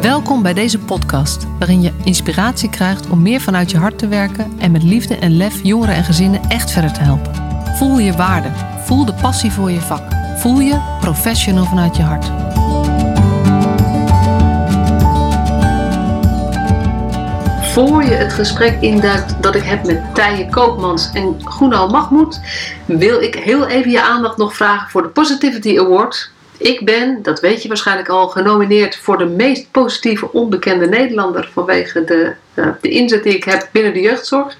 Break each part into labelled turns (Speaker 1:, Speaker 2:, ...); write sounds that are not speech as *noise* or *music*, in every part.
Speaker 1: Welkom bij deze podcast, waarin je inspiratie krijgt om meer vanuit je hart te werken en met liefde en lef jongeren en gezinnen echt verder te helpen. Voel je waarde, voel de passie voor je vak, voel je professional vanuit je hart. Voor je het gesprek induikt dat ik heb met Tije Koopmans en Groenal Mahmoud, wil ik heel even je aandacht nog vragen voor de Positivity Award ik ben, dat weet je waarschijnlijk al, genomineerd voor de meest positieve onbekende Nederlander vanwege de, uh, de inzet die ik heb binnen de jeugdzorg.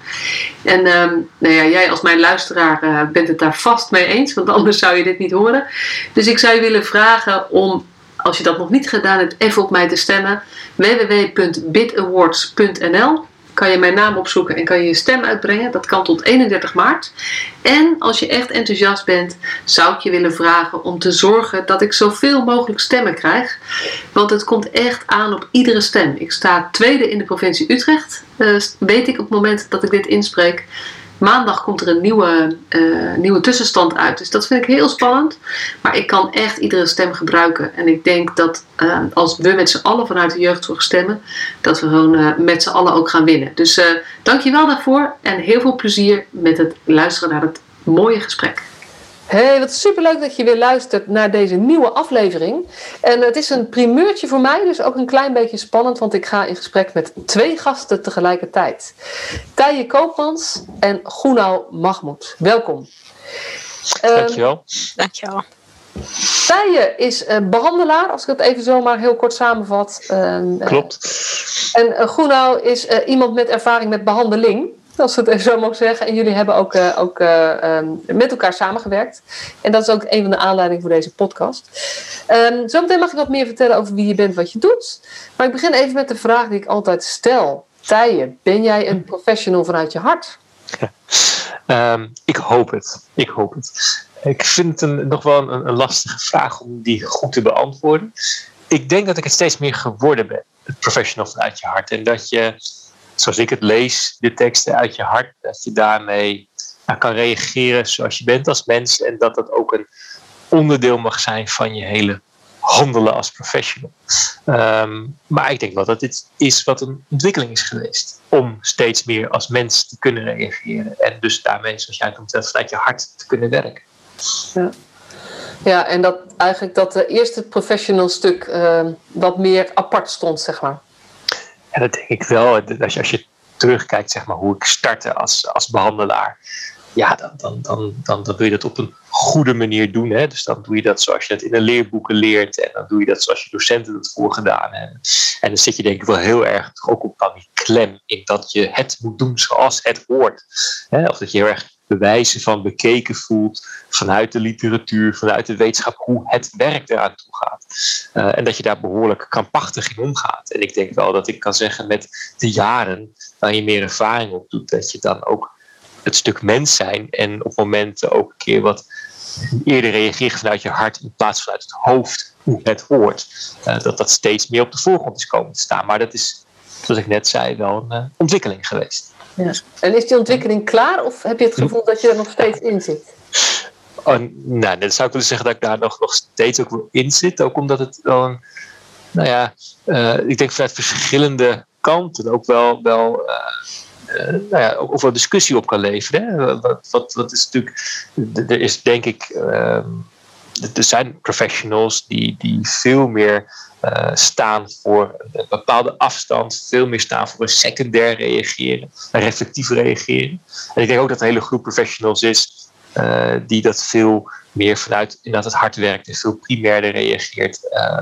Speaker 1: En uh, nou ja, jij als mijn luisteraar uh, bent het daar vast mee eens, want anders zou je dit niet horen. Dus ik zou je willen vragen om, als je dat nog niet gedaan hebt, even op mij te stemmen. www.bitawards.nl kan je mijn naam opzoeken en kan je je stem uitbrengen. Dat kan tot 31 maart. En als je echt enthousiast bent, zou ik je willen vragen om te zorgen dat ik zoveel mogelijk stemmen krijg. Want het komt echt aan op iedere stem. Ik sta tweede in de provincie Utrecht, uh, weet ik op het moment dat ik dit inspreek. Maandag komt er een nieuwe, uh, nieuwe tussenstand uit. Dus dat vind ik heel spannend. Maar ik kan echt iedere stem gebruiken. En ik denk dat uh, als we met z'n allen vanuit de jeugdzorg stemmen, dat we gewoon uh, met z'n allen ook gaan winnen. Dus dankjewel daarvoor en heel veel plezier met het luisteren naar het mooie gesprek. Hey, wat superleuk dat je weer luistert naar deze nieuwe aflevering. En het is een primeurtje voor mij, dus ook een klein beetje spannend, want ik ga in gesprek met twee gasten tegelijkertijd. Tije Koopmans en Groenau Mahmoud. Welkom.
Speaker 2: Dankjewel. Um,
Speaker 3: Dankjewel.
Speaker 1: Tije is uh, behandelaar, als ik het even zo maar heel kort samenvat.
Speaker 2: Uh, Klopt.
Speaker 1: En Groenau is eh, iemand met ervaring met behandeling *laughs* als we het zo mogen zeggen. En jullie hebben ook, uh, ook uh, um, met elkaar samengewerkt. En dat is ook een van de aanleidingen voor deze podcast. Um, zometeen mag ik wat meer vertellen over wie je bent, wat je doet. Maar ik begin even met de vraag die ik altijd stel. Tije, ben jij een professional vanuit je hart?
Speaker 2: um, *laughs* ik hoop het. Ik hoop het. Ik vind het nog wel een, een lastige vraag om die goed te beantwoorden. Ik denk dat ik het steeds meer geworden ben. Het professional vanuit je hart. En dat je zoals ik het lees, de teksten uit je hart, dat je daarmee kan reageren zoals je bent als mens en dat dat ook een onderdeel mag zijn van je hele handelen als professional. Um, maar ik denk wel dat dit is wat een ontwikkeling is geweest. Om steeds meer als mens te kunnen reageren. En dus daarmee, zoals jij het omtrent, vanuit je hart te kunnen werken.
Speaker 1: Ja. Ja, en dat eigenlijk dat de eerste professional stuk uh, wat meer apart stond, zeg maar.
Speaker 2: En dat denk ik wel. Als je, als je terugkijkt, zeg maar, hoe ik startte als, als behandelaar. Ja, dan, dan, dan, dan, dan wil je dat op een goede manier doen. Hè? Dus dan doe je dat zoals je dat in de leerboeken leert. En dan doe je dat zoals je docenten dat voorgedaan hebben. En dan zit je denk ik wel heel erg ook op dan die klem in dat je het moet doen zoals het hoort. Hè? Of dat je heel erg bewijzen van bekeken voelt vanuit de literatuur, vanuit de wetenschap, hoe het werk eraan toe gaat. Uh, en dat je daar behoorlijk krampachtig in omgaat. En ik denk wel dat ik kan zeggen met de jaren waar je meer ervaring op doet, dat je dan ook het stuk mens zijn en op momenten ook een keer wat eerder reageert vanuit je hart in plaats van uit het hoofd, hoe het hoort. Uh, dat dat steeds meer op de voorgrond is komen te staan. Maar dat is, zoals ik net zei, wel een uh, ontwikkeling geweest.
Speaker 1: Ja. En is die ontwikkeling klaar of heb je het gevoel dat je er nog steeds in zit?
Speaker 2: Oh, nou, dan zou ik willen zeggen dat ik daar nog, nog steeds ook wel in zit. Ook omdat het wel een, nou ja, uh, ik denk vanuit verschillende kanten ook wel, wel uh, uh, nou ja, ook, ook wel discussie op kan leveren. Hè? Wat, wat, wat is natuurlijk, er is denk ik, ehm, er zijn professionals die, die veel meer uh, staan voor een bepaalde afstand, veel meer staan voor een secundair reageren, een reflectief reageren. En ik denk ook dat een hele groep professionals is uh, die dat veel meer vanuit inderdaad het hart werkt en veel primairder reageert. Uh,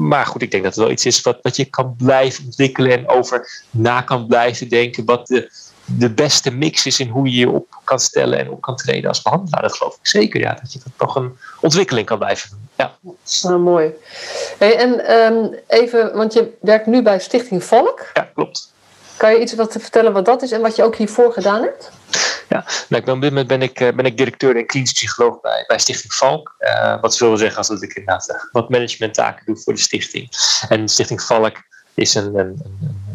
Speaker 2: maar goed, ik denk dat het wel iets is wat, wat je kan blijven ontwikkelen en over na kan blijven denken. Wat de, de beste mix is in hoe je je op kan stellen en op kan treden als behandelaar. Dat geloof ik zeker, ja. Dat je dat nog een ontwikkeling kan blijven doen. Ja.
Speaker 1: Nou, mooi. Hey, en um, even, want je werkt nu bij Stichting Volk.
Speaker 2: Ja, klopt.
Speaker 1: Kan je iets wat vertellen wat dat is en wat je ook hiervoor gedaan hebt?
Speaker 2: Ja, nou, op dit moment ben ik, ben ik directeur en klinisch psycholoog bij, bij Stichting Valk. Uh, wat veel wil zeggen als dat ik inderdaad wat managementtaken doe voor de stichting. En Stichting Valk is een, een, een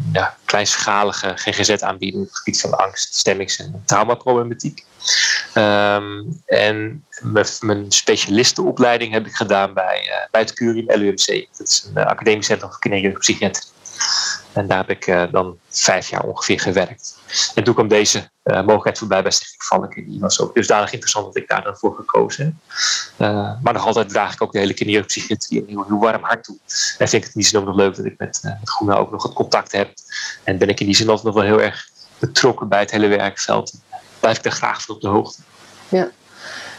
Speaker 2: kleinschalige GGZ-aanbieding op het gebied van angst, stemmings- en traumaproblematiek. Ehm, en mijn specialistenopleiding heb ik gedaan bij, uh, bij het Curium LUMC. Dat is een uh, academisch centrum voor kinder- en jeugdpsychiatrie. En daar heb ik uh, dan vijf jaar ongeveer gewerkt. En toen kwam deze mogelijkheid voorbij bij Stichting Valk. En die was ook dusdanig interessant dat ik daar dan voor gekozen heb. maar nog altijd draag ik ook de hele kinder- en jeugdpsychiatrie een heel, heel warm hart toe. En vind ik het zin ook nog leuk dat ik met, met Groene ook nog het contact heb. En ben ik in die zin altijd nog wel heel erg betrokken bij het hele werkveld. Blijf ik daar graag van op de hoogte.
Speaker 1: Ja,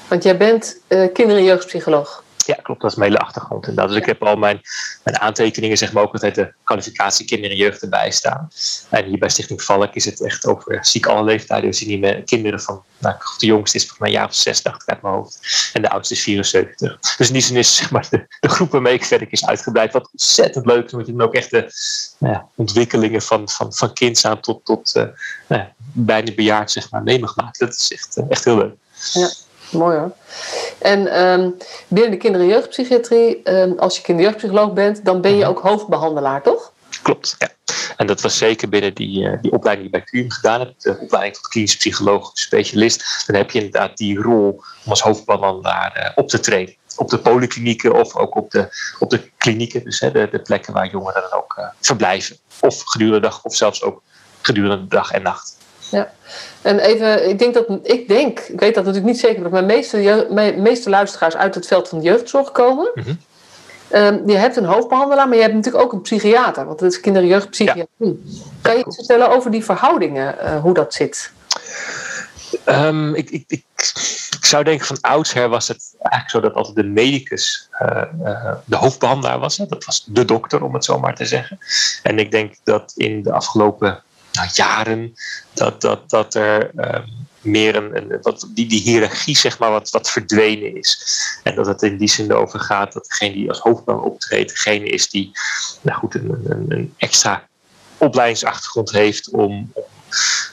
Speaker 1: want jij bent kinder- en jeugdpsycholoog.
Speaker 2: Ja, klopt. Dat is mijn hele achtergrond. En dus ik heb al mijn, mijn aantekeningen, zeg maar, ook altijd de kwalificatie kinder en jeugd erbij staan. En hier bij Stichting Valk is het echt over ziek alle leeftijden. We zien hier met kinderen van, nou, de jongste is volgens mij een jaar of zes, dacht ik uit mijn hoofd. En de oudste is 74. Dus in die zin is zeg maar, de, de groep waarmee ik verder is uitgebreid. Wat ontzettend leuk is, omdat je dan ook echt de nou ja, ontwikkelingen van, van, van kinds aan tot, tot uh, nou ja, bijna bejaard, zeg maar, mee mag maken. Dat is echt, echt heel leuk.
Speaker 1: Ja. Mooi hoor. En um, binnen de kinder- en jeugdpsychiatrie, um, als je kinder- en jeugdpsycholoog bent, dan ben je ook hoofdbehandelaar, toch?
Speaker 2: Klopt, ja. En dat was zeker binnen die, uh, die opleiding die ik bij QM gedaan heb, de opleiding tot klinisch psycholoog specialist. Dan heb je inderdaad die rol om als hoofdbehandelaar uh, op te treden. Op de polyklinieken of ook op de, op de klinieken, dus hè, de, de plekken waar jongeren dan ook uh, verblijven. Of gedurende de dag, of zelfs ook gedurende dag en nacht.
Speaker 1: Ja, en even, ik denk dat, ik denk, ik weet dat natuurlijk niet zeker, dat mijn meeste, mijn meeste luisteraars uit het veld van de jeugdzorg komen. Mm -hmm. um, je hebt een hoofdbehandelaar, maar je hebt natuurlijk ook een psychiater, want het is kinder- en jeugdpsychiatrie. Ja. Kan je iets vertellen over die verhoudingen, uh, hoe dat zit?
Speaker 2: Um, ik, ik, ik, ik, zou denken van oudsher was het eigenlijk zo dat altijd de medicus uh, uh, de hoofdbehandelaar was. Hè? Dat was de dokter, om het zo maar te zeggen. En ik denk dat in de afgelopen nou, jaren dat, dat, dat er um, meer een, wat, die, die hiërarchie zeg maar wat, wat verdwenen is. En dat het in die zin erover gaat dat degene die als hoofdman optreedt, degene is die nou goed, een, een, extra opleidingsachtergrond heeft om,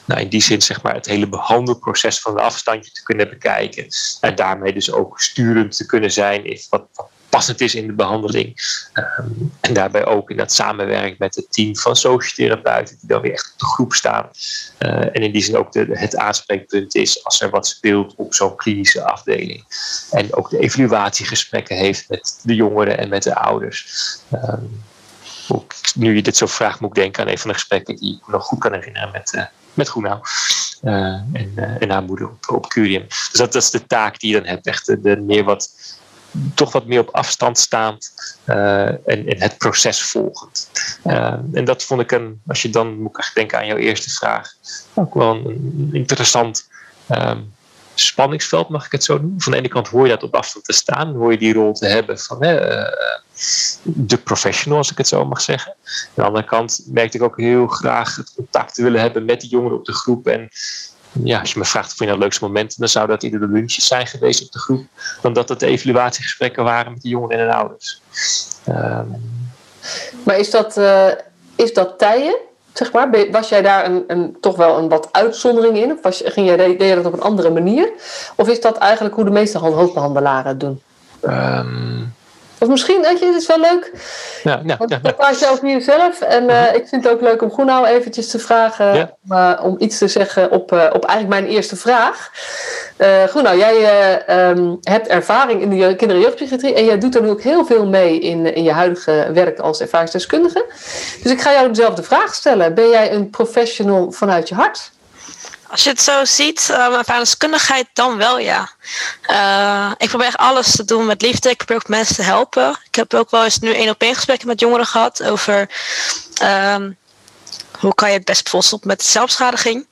Speaker 2: nou, in die zin zeg maar, het hele behandelproces van een afstandje te kunnen bekijken. En daarmee dus ook sturend te kunnen zijn in wat passend is in de behandeling. Um, en daarbij ook in dat samenwerkt met het team van sociotherapeuten die dan weer echt op de groep staan. Uh, en in die zin ook de, het aanspreekpunt is als er wat speelt op zo'n klinische afdeling. En ook de evaluatiegesprekken heeft met de jongeren en met de ouders. Ook, nu je dit zo vraagt, moet ik denken aan een van de gesprekken die ik nog goed kan herinneren met, uh, met Groenau. Uh, en, en haar moeder op, Curium. Dus dat, is de taak die je dan hebt. Echt de meer wat, toch wat meer op afstand staand uh, en, het proces volgend. en dat vond ik een, als je dan moet ik denken aan jouw eerste vraag, ook wel een, interessant um, spanningsveld, mag ik het zo noemen. Van de ene kant hoor je dat op afstand te staan, hoor je die rol te hebben van hè, de professional, als ik het zo mag zeggen. Aan de andere kant merkte ik ook heel graag het contact te willen hebben met die jongeren op de groep. En ja, als je me vraagt of je nou het leukste momenten, dan zou dat eerder de lunches zijn geweest op de groep, dan dat het de evaluatiegesprekken waren met de jongeren en de ouders. Um,
Speaker 1: maar is dat, uh, is dat tijen? Zeg maar, was jij daar een, een, toch wel een wat uitzondering in? Of was, ging jij, deed je dat op een andere manier? Of is dat eigenlijk hoe de meeste hoofdbehandelaren het doen?
Speaker 2: Um,
Speaker 1: of misschien, weet je, het is wel leuk.
Speaker 2: Ja, ja,
Speaker 1: Want
Speaker 2: ja,
Speaker 1: praat je over jezelf. En uh, ik vind het ook leuk om Groenau eventjes te vragen.
Speaker 2: Ja.
Speaker 1: Om, uh, om iets te zeggen op, uh, op eigenlijk mijn eerste vraag. Uh, Groenau, jij um, hebt ervaring in de kinder- en jeugdpsychiatrie. En jij doet er nu ook heel veel mee in, in je huidige werk als ervaringsdeskundige. Dus ik ga jou dezelfde vraag stellen. Ben jij een professional vanuit je hart?
Speaker 3: Als je het zo ziet, uh, mijn ervaringskundigheid, dan wel ja. Uh, ik probeer alles te doen met liefde. Ik probeer ook mensen te helpen. Ik heb ook wel eens nu één op één gesprekken met jongeren gehad over um, hoe kan je het best bijvoorbeeld met zelfschadiging.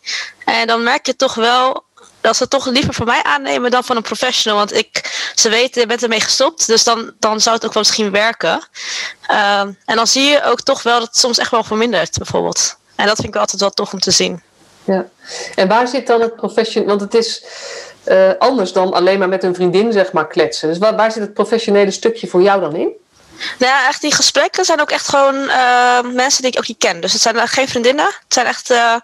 Speaker 3: En dan merk je toch wel dat ze het toch liever van mij aannemen dan van een professional. Want ik, ze weten, je bent ermee gestopt. Dus dan, dan zou het ook wel misschien werken. Um, en dan zie je ook toch wel dat het soms echt wel vermindert, bijvoorbeeld. En dat vind ik altijd wel tof om te zien.
Speaker 1: Ja, en waar zit dan het profession? Want het is uh, anders dan alleen maar met een vriendin zeg maar kletsen. Dus waar, waar zit het professionele stukje voor jou dan in?
Speaker 3: Nou ja, echt die gesprekken zijn ook echt gewoon uh, mensen die ik ook niet ken. Dus het zijn geen vriendinnen. Het zijn echt, uh,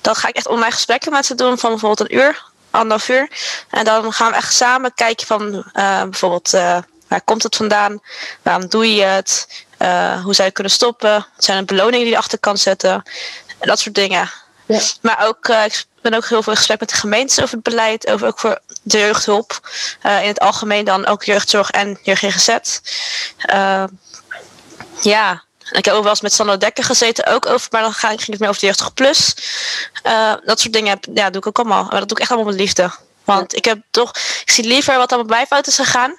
Speaker 3: dan ga ik echt online gesprekken met ze doen van bijvoorbeeld een uur, anderhalf uur. En dan gaan we echt samen kijken van bijvoorbeeld waar komt het vandaan? Waarom doe je het? hoe zou je kunnen stoppen? Zijn de beloningen die je achter kan zetten? En dat soort dingen. Ja. Maar ook, uh, ik ben ook heel veel in gesprek met de gemeentes over het beleid, over ook voor de jeugdhulp. Uh, in het algemeen dan ook jeugdzorg en jeugd GGZ. Uh, ja, ik heb ook wel eens met Sanne Dekker gezeten, ook over, maar dan ging het meer over de jeugdig plus. dat soort dingen ja, doe ik ook allemaal. Maar dat doe ik echt allemaal met liefde. Want ik heb toch, ik zie liever wat er met mij fout is gegaan.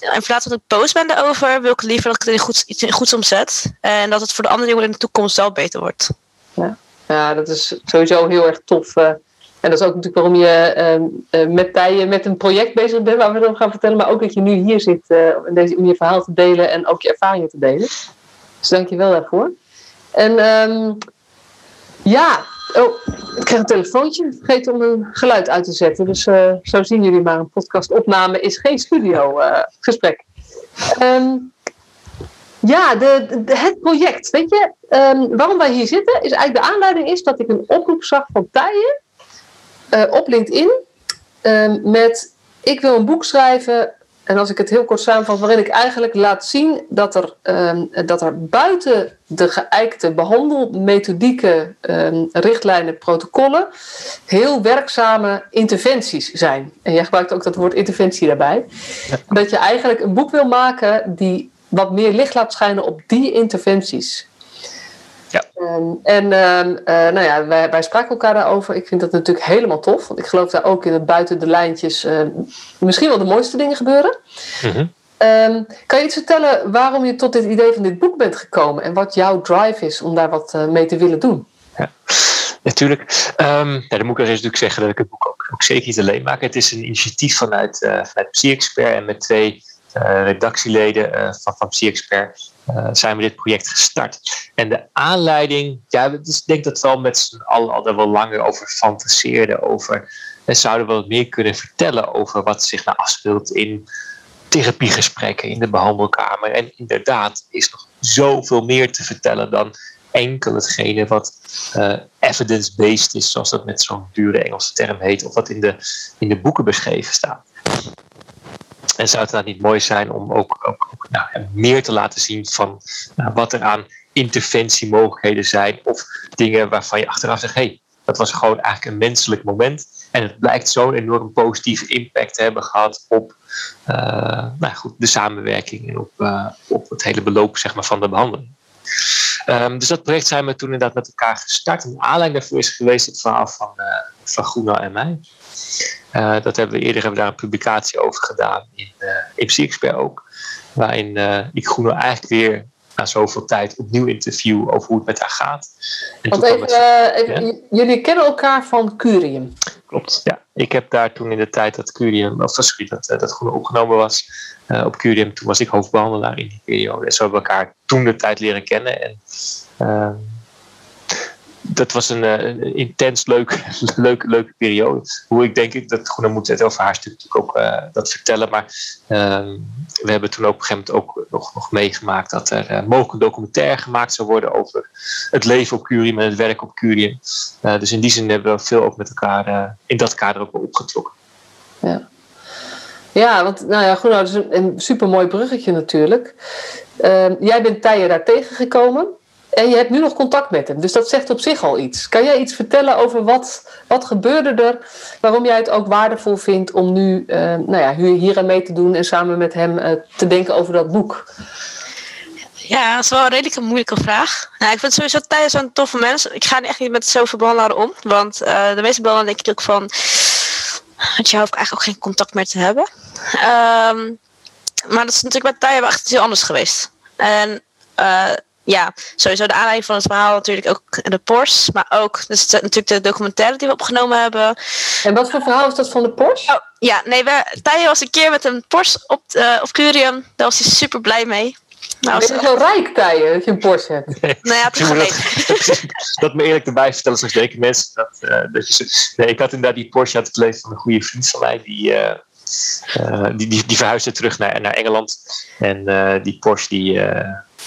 Speaker 3: In plaats van dat ik boos ben daarover, wil ik liever dat ik het in goed, iets in goeds omzet. En dat het voor de andere jongeren in de toekomst wel beter wordt.
Speaker 1: Ja, dat is sowieso heel erg tof. Uh, en dat is ook natuurlijk waarom je uh, uh, met Tije met een project bezig bent, waar we over gaan vertellen. Maar ook dat je nu hier zit en deze, om je verhaal te delen en ook je ervaringen te delen. Dus dank je wel daarvoor. En um, ja, Oh, ik krijg een telefoontje. Vergeet om een geluid uit te zetten. Dus uh, zo zien jullie maar. Een podcastopname is geen studio uh, gesprek. Um, ja, de, de, het project. Weet je, um, waarom wij hier zitten, is eigenlijk de aanleiding is dat ik een oproep zag van Tijen uh, op LinkedIn. Um, met ik wil een boek schrijven en als ik het heel kort samenvat, waarin ik eigenlijk laat zien dat er, um, dat er buiten de geëikte behandelmethodieken, richtlijnen, protocollen, heel werkzame interventies zijn. En jij gebruikt ook dat woord interventie daarbij. Dat je eigenlijk een boek wil maken die wat meer licht laat schijnen op die interventies. Ja. Um, en uh, uh, nou ja, wij, wij spraken elkaar daarover. Ik vind dat natuurlijk helemaal tof. Want ik geloof daar ook in dat buiten de lijntjes uh, misschien wel de mooiste dingen gebeuren. Mm-hmm. Um, kan je iets vertellen waarom je tot dit idee van dit boek bent gekomen? En wat jouw drive is om daar wat mee te willen doen?
Speaker 2: Ja. Natuurlijk. Ja, dan moet ik eerst natuurlijk zeggen dat ik het boek ook, ook, zeker niet alleen maak. Het is een initiatief vanuit, uh, vanuit Psy-expert en met twee redactieleden uh, van, van Psy-expert uh, zijn we dit project gestart. En de aanleiding, ja, ik denk dat we al met z'n allen al wel langer over fantaseerden. Over, en zouden we wat meer kunnen vertellen over wat zich nou afspeelt in therapiegesprekken in de behandelkamer. En inderdaad is nog zoveel meer te vertellen dan enkel hetgene wat uh, evidence-based is, zoals dat met zo'n dure Engelse term heet, of wat in de, in de boeken beschreven staat. En zou het dan niet mooi zijn om ook, ook, nou, meer te laten zien van nou, wat er aan interventiemogelijkheden zijn. Of dingen waarvan je achteraf zegt, hé, hey, dat was gewoon eigenlijk een menselijk moment. En het blijkt zo'n enorm positieve impact te hebben gehad op uh, nou goed, de samenwerking en op, uh, op het hele beloop zeg maar, van de behandeling. Um, dus dat project zijn we toen inderdaad met elkaar gestart. En de aanleiding daarvoor is geweest het verhaal van, uh, van Groena en mij. Uh, dat hebben we eerder hebben we daar een publicatie over gedaan in, uh, in Psy-expert ook. Waarin uh, ik Groene eigenlijk weer na zoveel tijd opnieuw interview over hoe het met haar gaat.
Speaker 1: En Want even, het, even ja? jullie kennen elkaar van Curium.
Speaker 2: Klopt, ja. Ik heb daar toen in de tijd dat Curium, of sorry, dat, dat Groene opgenomen was op Curium, toen was ik hoofdbehandelaar in die periode. En zo hebben we elkaar toen de tijd leren kennen. En ehm, dat was een, een intens leuk, *laughs* leuk, leuke periode. Hoe ik denk dat Groene moet het over haar stuk natuurlijk ook uh, dat vertellen. Maar uh, we hebben toen ook op een gegeven moment ook nog, nog meegemaakt dat er uh, mogelijk een documentaire gemaakt zou worden over het leven op Curium en het werk op Curium. dus in die zin hebben we veel ook met elkaar in dat kader ook opgetrokken.
Speaker 1: Ja. Ja, want nou ja, goed, dat is een, supermooi bruggetje natuurlijk. Ehm, jij bent Tijer daar tegengekomen. En je hebt nu nog contact met hem. Dus dat zegt op zich al iets. Kan jij iets vertellen over wat, wat gebeurde er? Waarom jij het ook waardevol vindt om nu uh, nou ja, hier aan mee te doen en samen met hem uh, te denken over dat boek?
Speaker 3: Ja, dat is wel een redelijk moeilijke vraag. Nou, ik vind sowieso Thijs zo'n toffe mens. Ik ga echt niet met zoveel behandelaren om. Want uh, de meeste behandelaren denk ik ook van... Dat je hoeft eigenlijk ook geen contact meer te hebben. Um, maar dat is natuurlijk bij Thijs echt heel anders geweest. En ja, sowieso de aanleiding van het verhaal natuurlijk ook de Porsche. Maar ook dus natuurlijk de documentaire die we opgenomen hebben.
Speaker 1: En wat voor verhaal is dat van de Porsche?
Speaker 3: Oh, ja, nee, we, Tije was een keer met een Porsche op, uh, op Curium. Daar was hij super blij mee.
Speaker 1: Nou, je bent zo rijk, Tije, dat je een Porsche hebt.
Speaker 3: Nee, nou ja, toch *laughs*
Speaker 2: dat, dat, me eerlijk erbij vertellen, zoals zeker mensen. Dat, uh, dat je, nee, ik had inderdaad die Porsche uit het leven van een goede vriend van mij. Die, uh, uh, die, die, die verhuisde terug naar, naar Engeland. En die Porsche die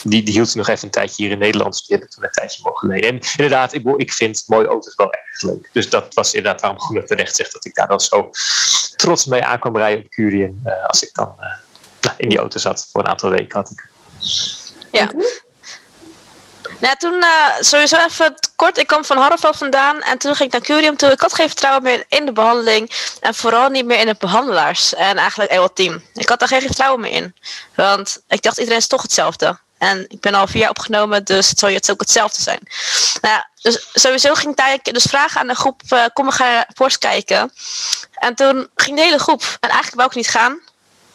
Speaker 2: die, die hield ze nog even een tijdje hier in Nederland. Dus die heb ik toen een tijdje mogen lenen. En inderdaad, ik, ik vind mooie auto's wel erg leuk. Dus dat was inderdaad waarom Groene terecht zegt dat ik daar dan zo trots mee aan kwam rijden op Curien. Uh, als ik dan uh, in die auto zat voor een aantal weken had ik.
Speaker 3: Ja. Nou, toen uh, sowieso even kort. Ik kwam van Harreveld vandaan en toen ging ik naar Curium toe. Ik had geen vertrouwen meer in de behandeling en vooral niet meer in de behandelaars en eigenlijk heel het team. Ik had daar geen vertrouwen meer in, want ik dacht iedereen is toch hetzelfde. En ik ben al vier jaar opgenomen, dus het zal je ook hetzelfde zijn. Nou ja, dus sowieso ging ik dus vragen aan de groep, uh, kom we gaan Porsche kijken. En toen ging de hele groep, en eigenlijk wou ik niet gaan,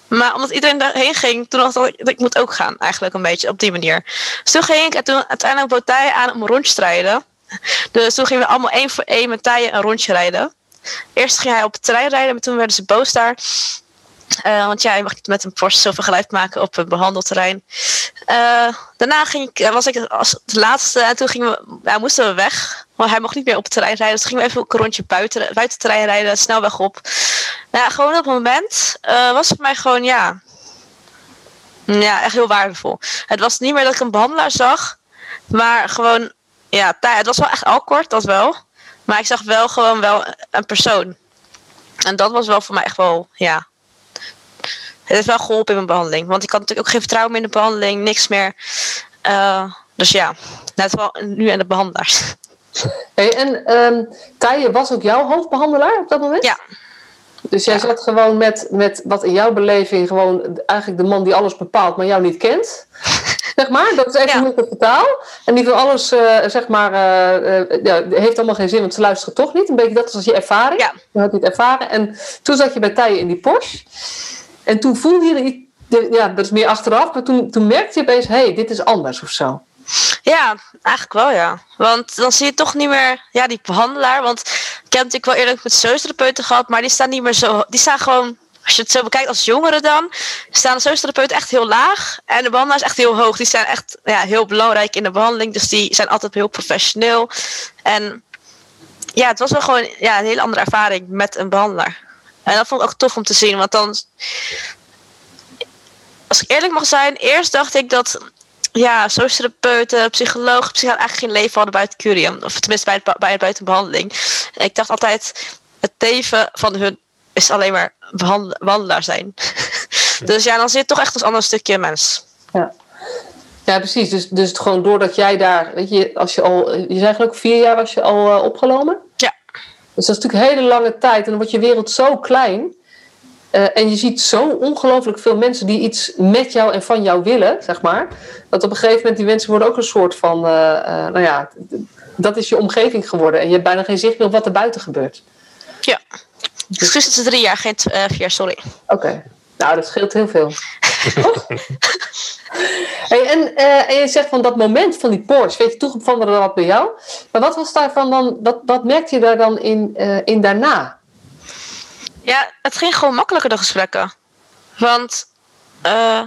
Speaker 3: maar omdat iedereen daarheen ging, toen dacht ik, ik moet ook gaan, eigenlijk een beetje op die manier. Dus toen ging ik en toen uiteindelijk bood Tije aan om een rondje te rijden. Dus toen gingen we allemaal één voor één met Tije een rondje rijden. Eerst ging hij op het terrein rijden, maar toen werden ze boos daar. Uh, want ja, je mag niet met een Porsche zoveel geluid maken op een behandelterrein. Uh, daarna ging ik, was ik als de laatste en toen gingen we, moesten we weg. Want hij mocht niet meer op het terrein rijden. Dus gingen we even een rondje buiten, buiten terrein rijden, snelweg op. Ja, gewoon op het moment was het mij gewoon, ja, ja, echt heel waardevol. Het was niet meer dat ik een behandelaar zag, maar gewoon, ja, het was wel echt al kort, dat wel. Maar ik zag wel gewoon wel een persoon. En dat was wel voor mij echt wel, ja, het heeft wel geholpen in mijn behandeling. Want ik had natuurlijk ook geen vertrouwen meer in de behandeling, niks meer. Uh, dus ja, net wel nu aan de behandelaars.
Speaker 1: Hey, en um, was ook jouw hoofdbehandelaar op dat moment?
Speaker 3: Ja.
Speaker 1: Dus jij zat gewoon met, met wat in jouw beleving gewoon eigenlijk de man die alles bepaalt, maar jou niet kent. *laughs* zeg maar, dat is even ja. het vertaal. En die van alles, uh, zeg maar, uh, ja, heeft allemaal geen zin, want ze luisteren toch niet. Een beetje dat is als je ervaring.
Speaker 3: Ja.
Speaker 1: Je had niet ervaren. En toen zat je bij Tije in die Porsche. En toen voelde je ja, dat is meer achteraf, maar toen, toen merkte je opeens, hé, hey, dit is anders of zo.
Speaker 3: Ja, eigenlijk wel ja. Want dan zie je toch niet meer ja, die behandelaar. Want ik heb natuurlijk wel eerlijk met zoostherapeuten gehad, maar die staan niet meer zo. Die staan gewoon, als je het zo bekijkt als jongeren dan, staan de zoostherapeuten echt heel laag. En de behandelaars echt heel hoog. Die zijn echt ja, heel belangrijk in de behandeling. Dus die zijn altijd heel professioneel. En ja, het was wel gewoon ja, een hele andere ervaring met een behandelaar. En dat vond ik ook tof om te zien, want dan. Als ik eerlijk mag zijn, eerst dacht ik dat ja, sociotherapeuten, psychologen, psychologen eigenlijk geen leven hadden buiten curium. Of tenminste bij, bij het buitenbehandeling. En ik dacht altijd, het teven van hun is alleen maar behandelaar zijn. *laughs* dus ja, dan zit toch echt een ander stukje mens.
Speaker 1: Ja. Ja, precies. Dus, dus gewoon doordat jij daar, weet je, als je al, je zei geloof vier jaar was je al uh, opgenomen? Dus dat is natuurlijk hele lange tijd en dan wordt je wereld zo klein. Uh, en je ziet zo ongelooflijk veel mensen die iets met jou en van jou willen, zeg maar. Dat op een gegeven moment die mensen worden ook een soort van, uh, uh, nou ja, dat is je omgeving geworden. En je hebt bijna geen zicht meer op wat er buiten gebeurt.
Speaker 3: Ja. Dus drie jaar, geen vier jaar, sorry.
Speaker 1: Oké. Nou, dat scheelt heel veel. *laughs* hey, en, uh, en je zegt van dat moment van die Porsche, weet je, toen wat bij jou. Maar wat was daarvan dan, wat, wat merkte je daar dan in, uh, in daarna?
Speaker 3: Ja, het ging gewoon makkelijker, de gesprekken. Want, uh,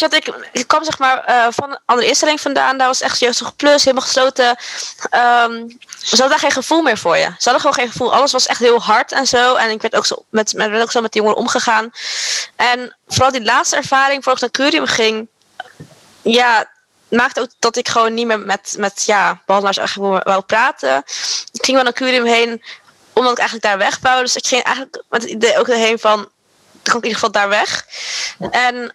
Speaker 3: weet wat, ik, ik kwam zeg maar uh, van een andere instelling vandaan. Daar was echt jeugdig plus, helemaal gesloten. Um, ze hadden daar geen gevoel meer voor je. Ze hadden gewoon geen gevoel. Alles was echt heel hard en zo. En ik werd ook zo met, met, ook zo met die jongeren omgegaan. En vooral die laatste ervaring, voor ik naar Curium ging. Ja, maakte ook dat ik gewoon niet meer met, met ja, behandelaars eigenlijk wou praten. Ik ging wel naar Curium heen omdat ik eigenlijk daar weg wou. Dus ik ging eigenlijk met het idee ook erheen van, ik kan in ieder geval daar weg. En,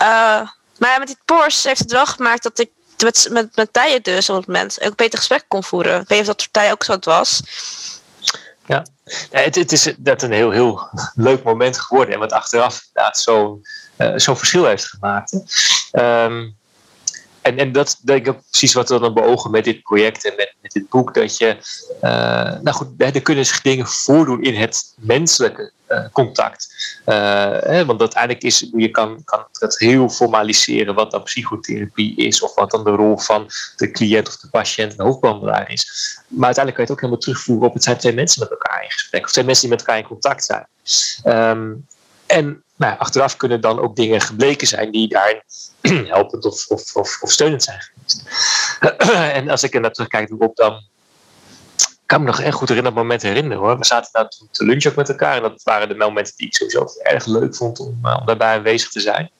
Speaker 3: uh, maar met die Porsche heeft het wel gemaakt dat ik met, met, met dus op het moment ook beter gesprek kon voeren. Ik weet niet of dat voor ook zo was.
Speaker 2: Ja, het, het, is dat een heel, heel leuk moment geworden. En wat achteraf inderdaad zo'n uh, zo verschil heeft gemaakt. En, en dat denk ik precies wat we dan beogen met dit project en met, met dit boek. Dat je, uh, nou goed, er kunnen zich dingen voordoen in het menselijke uh, contact. Uh, hè, want uiteindelijk is, je kan, kan het heel formaliseren wat dan psychotherapie is. Of wat dan de rol van de cliënt of de patiënt, de hoofdbehandelaar is. Maar uiteindelijk kan je het ook helemaal terugvoeren op het zijn twee mensen met elkaar in gesprek. Of twee mensen die met elkaar in contact zijn. Um, en nou, achteraf kunnen dan ook dingen gebleken zijn die daarin *clears throat* helpend of, of, of, of, steunend zijn geweest. *clears throat* en als ik er naar terugkijk, Rob, dan kan ik me nog echt goed herinneren, dat moment herinneren hoor. We zaten daar te lunchen ook met elkaar en dat waren de momenten die ik sowieso erg leuk vond om, uh, om daarbij aanwezig te zijn.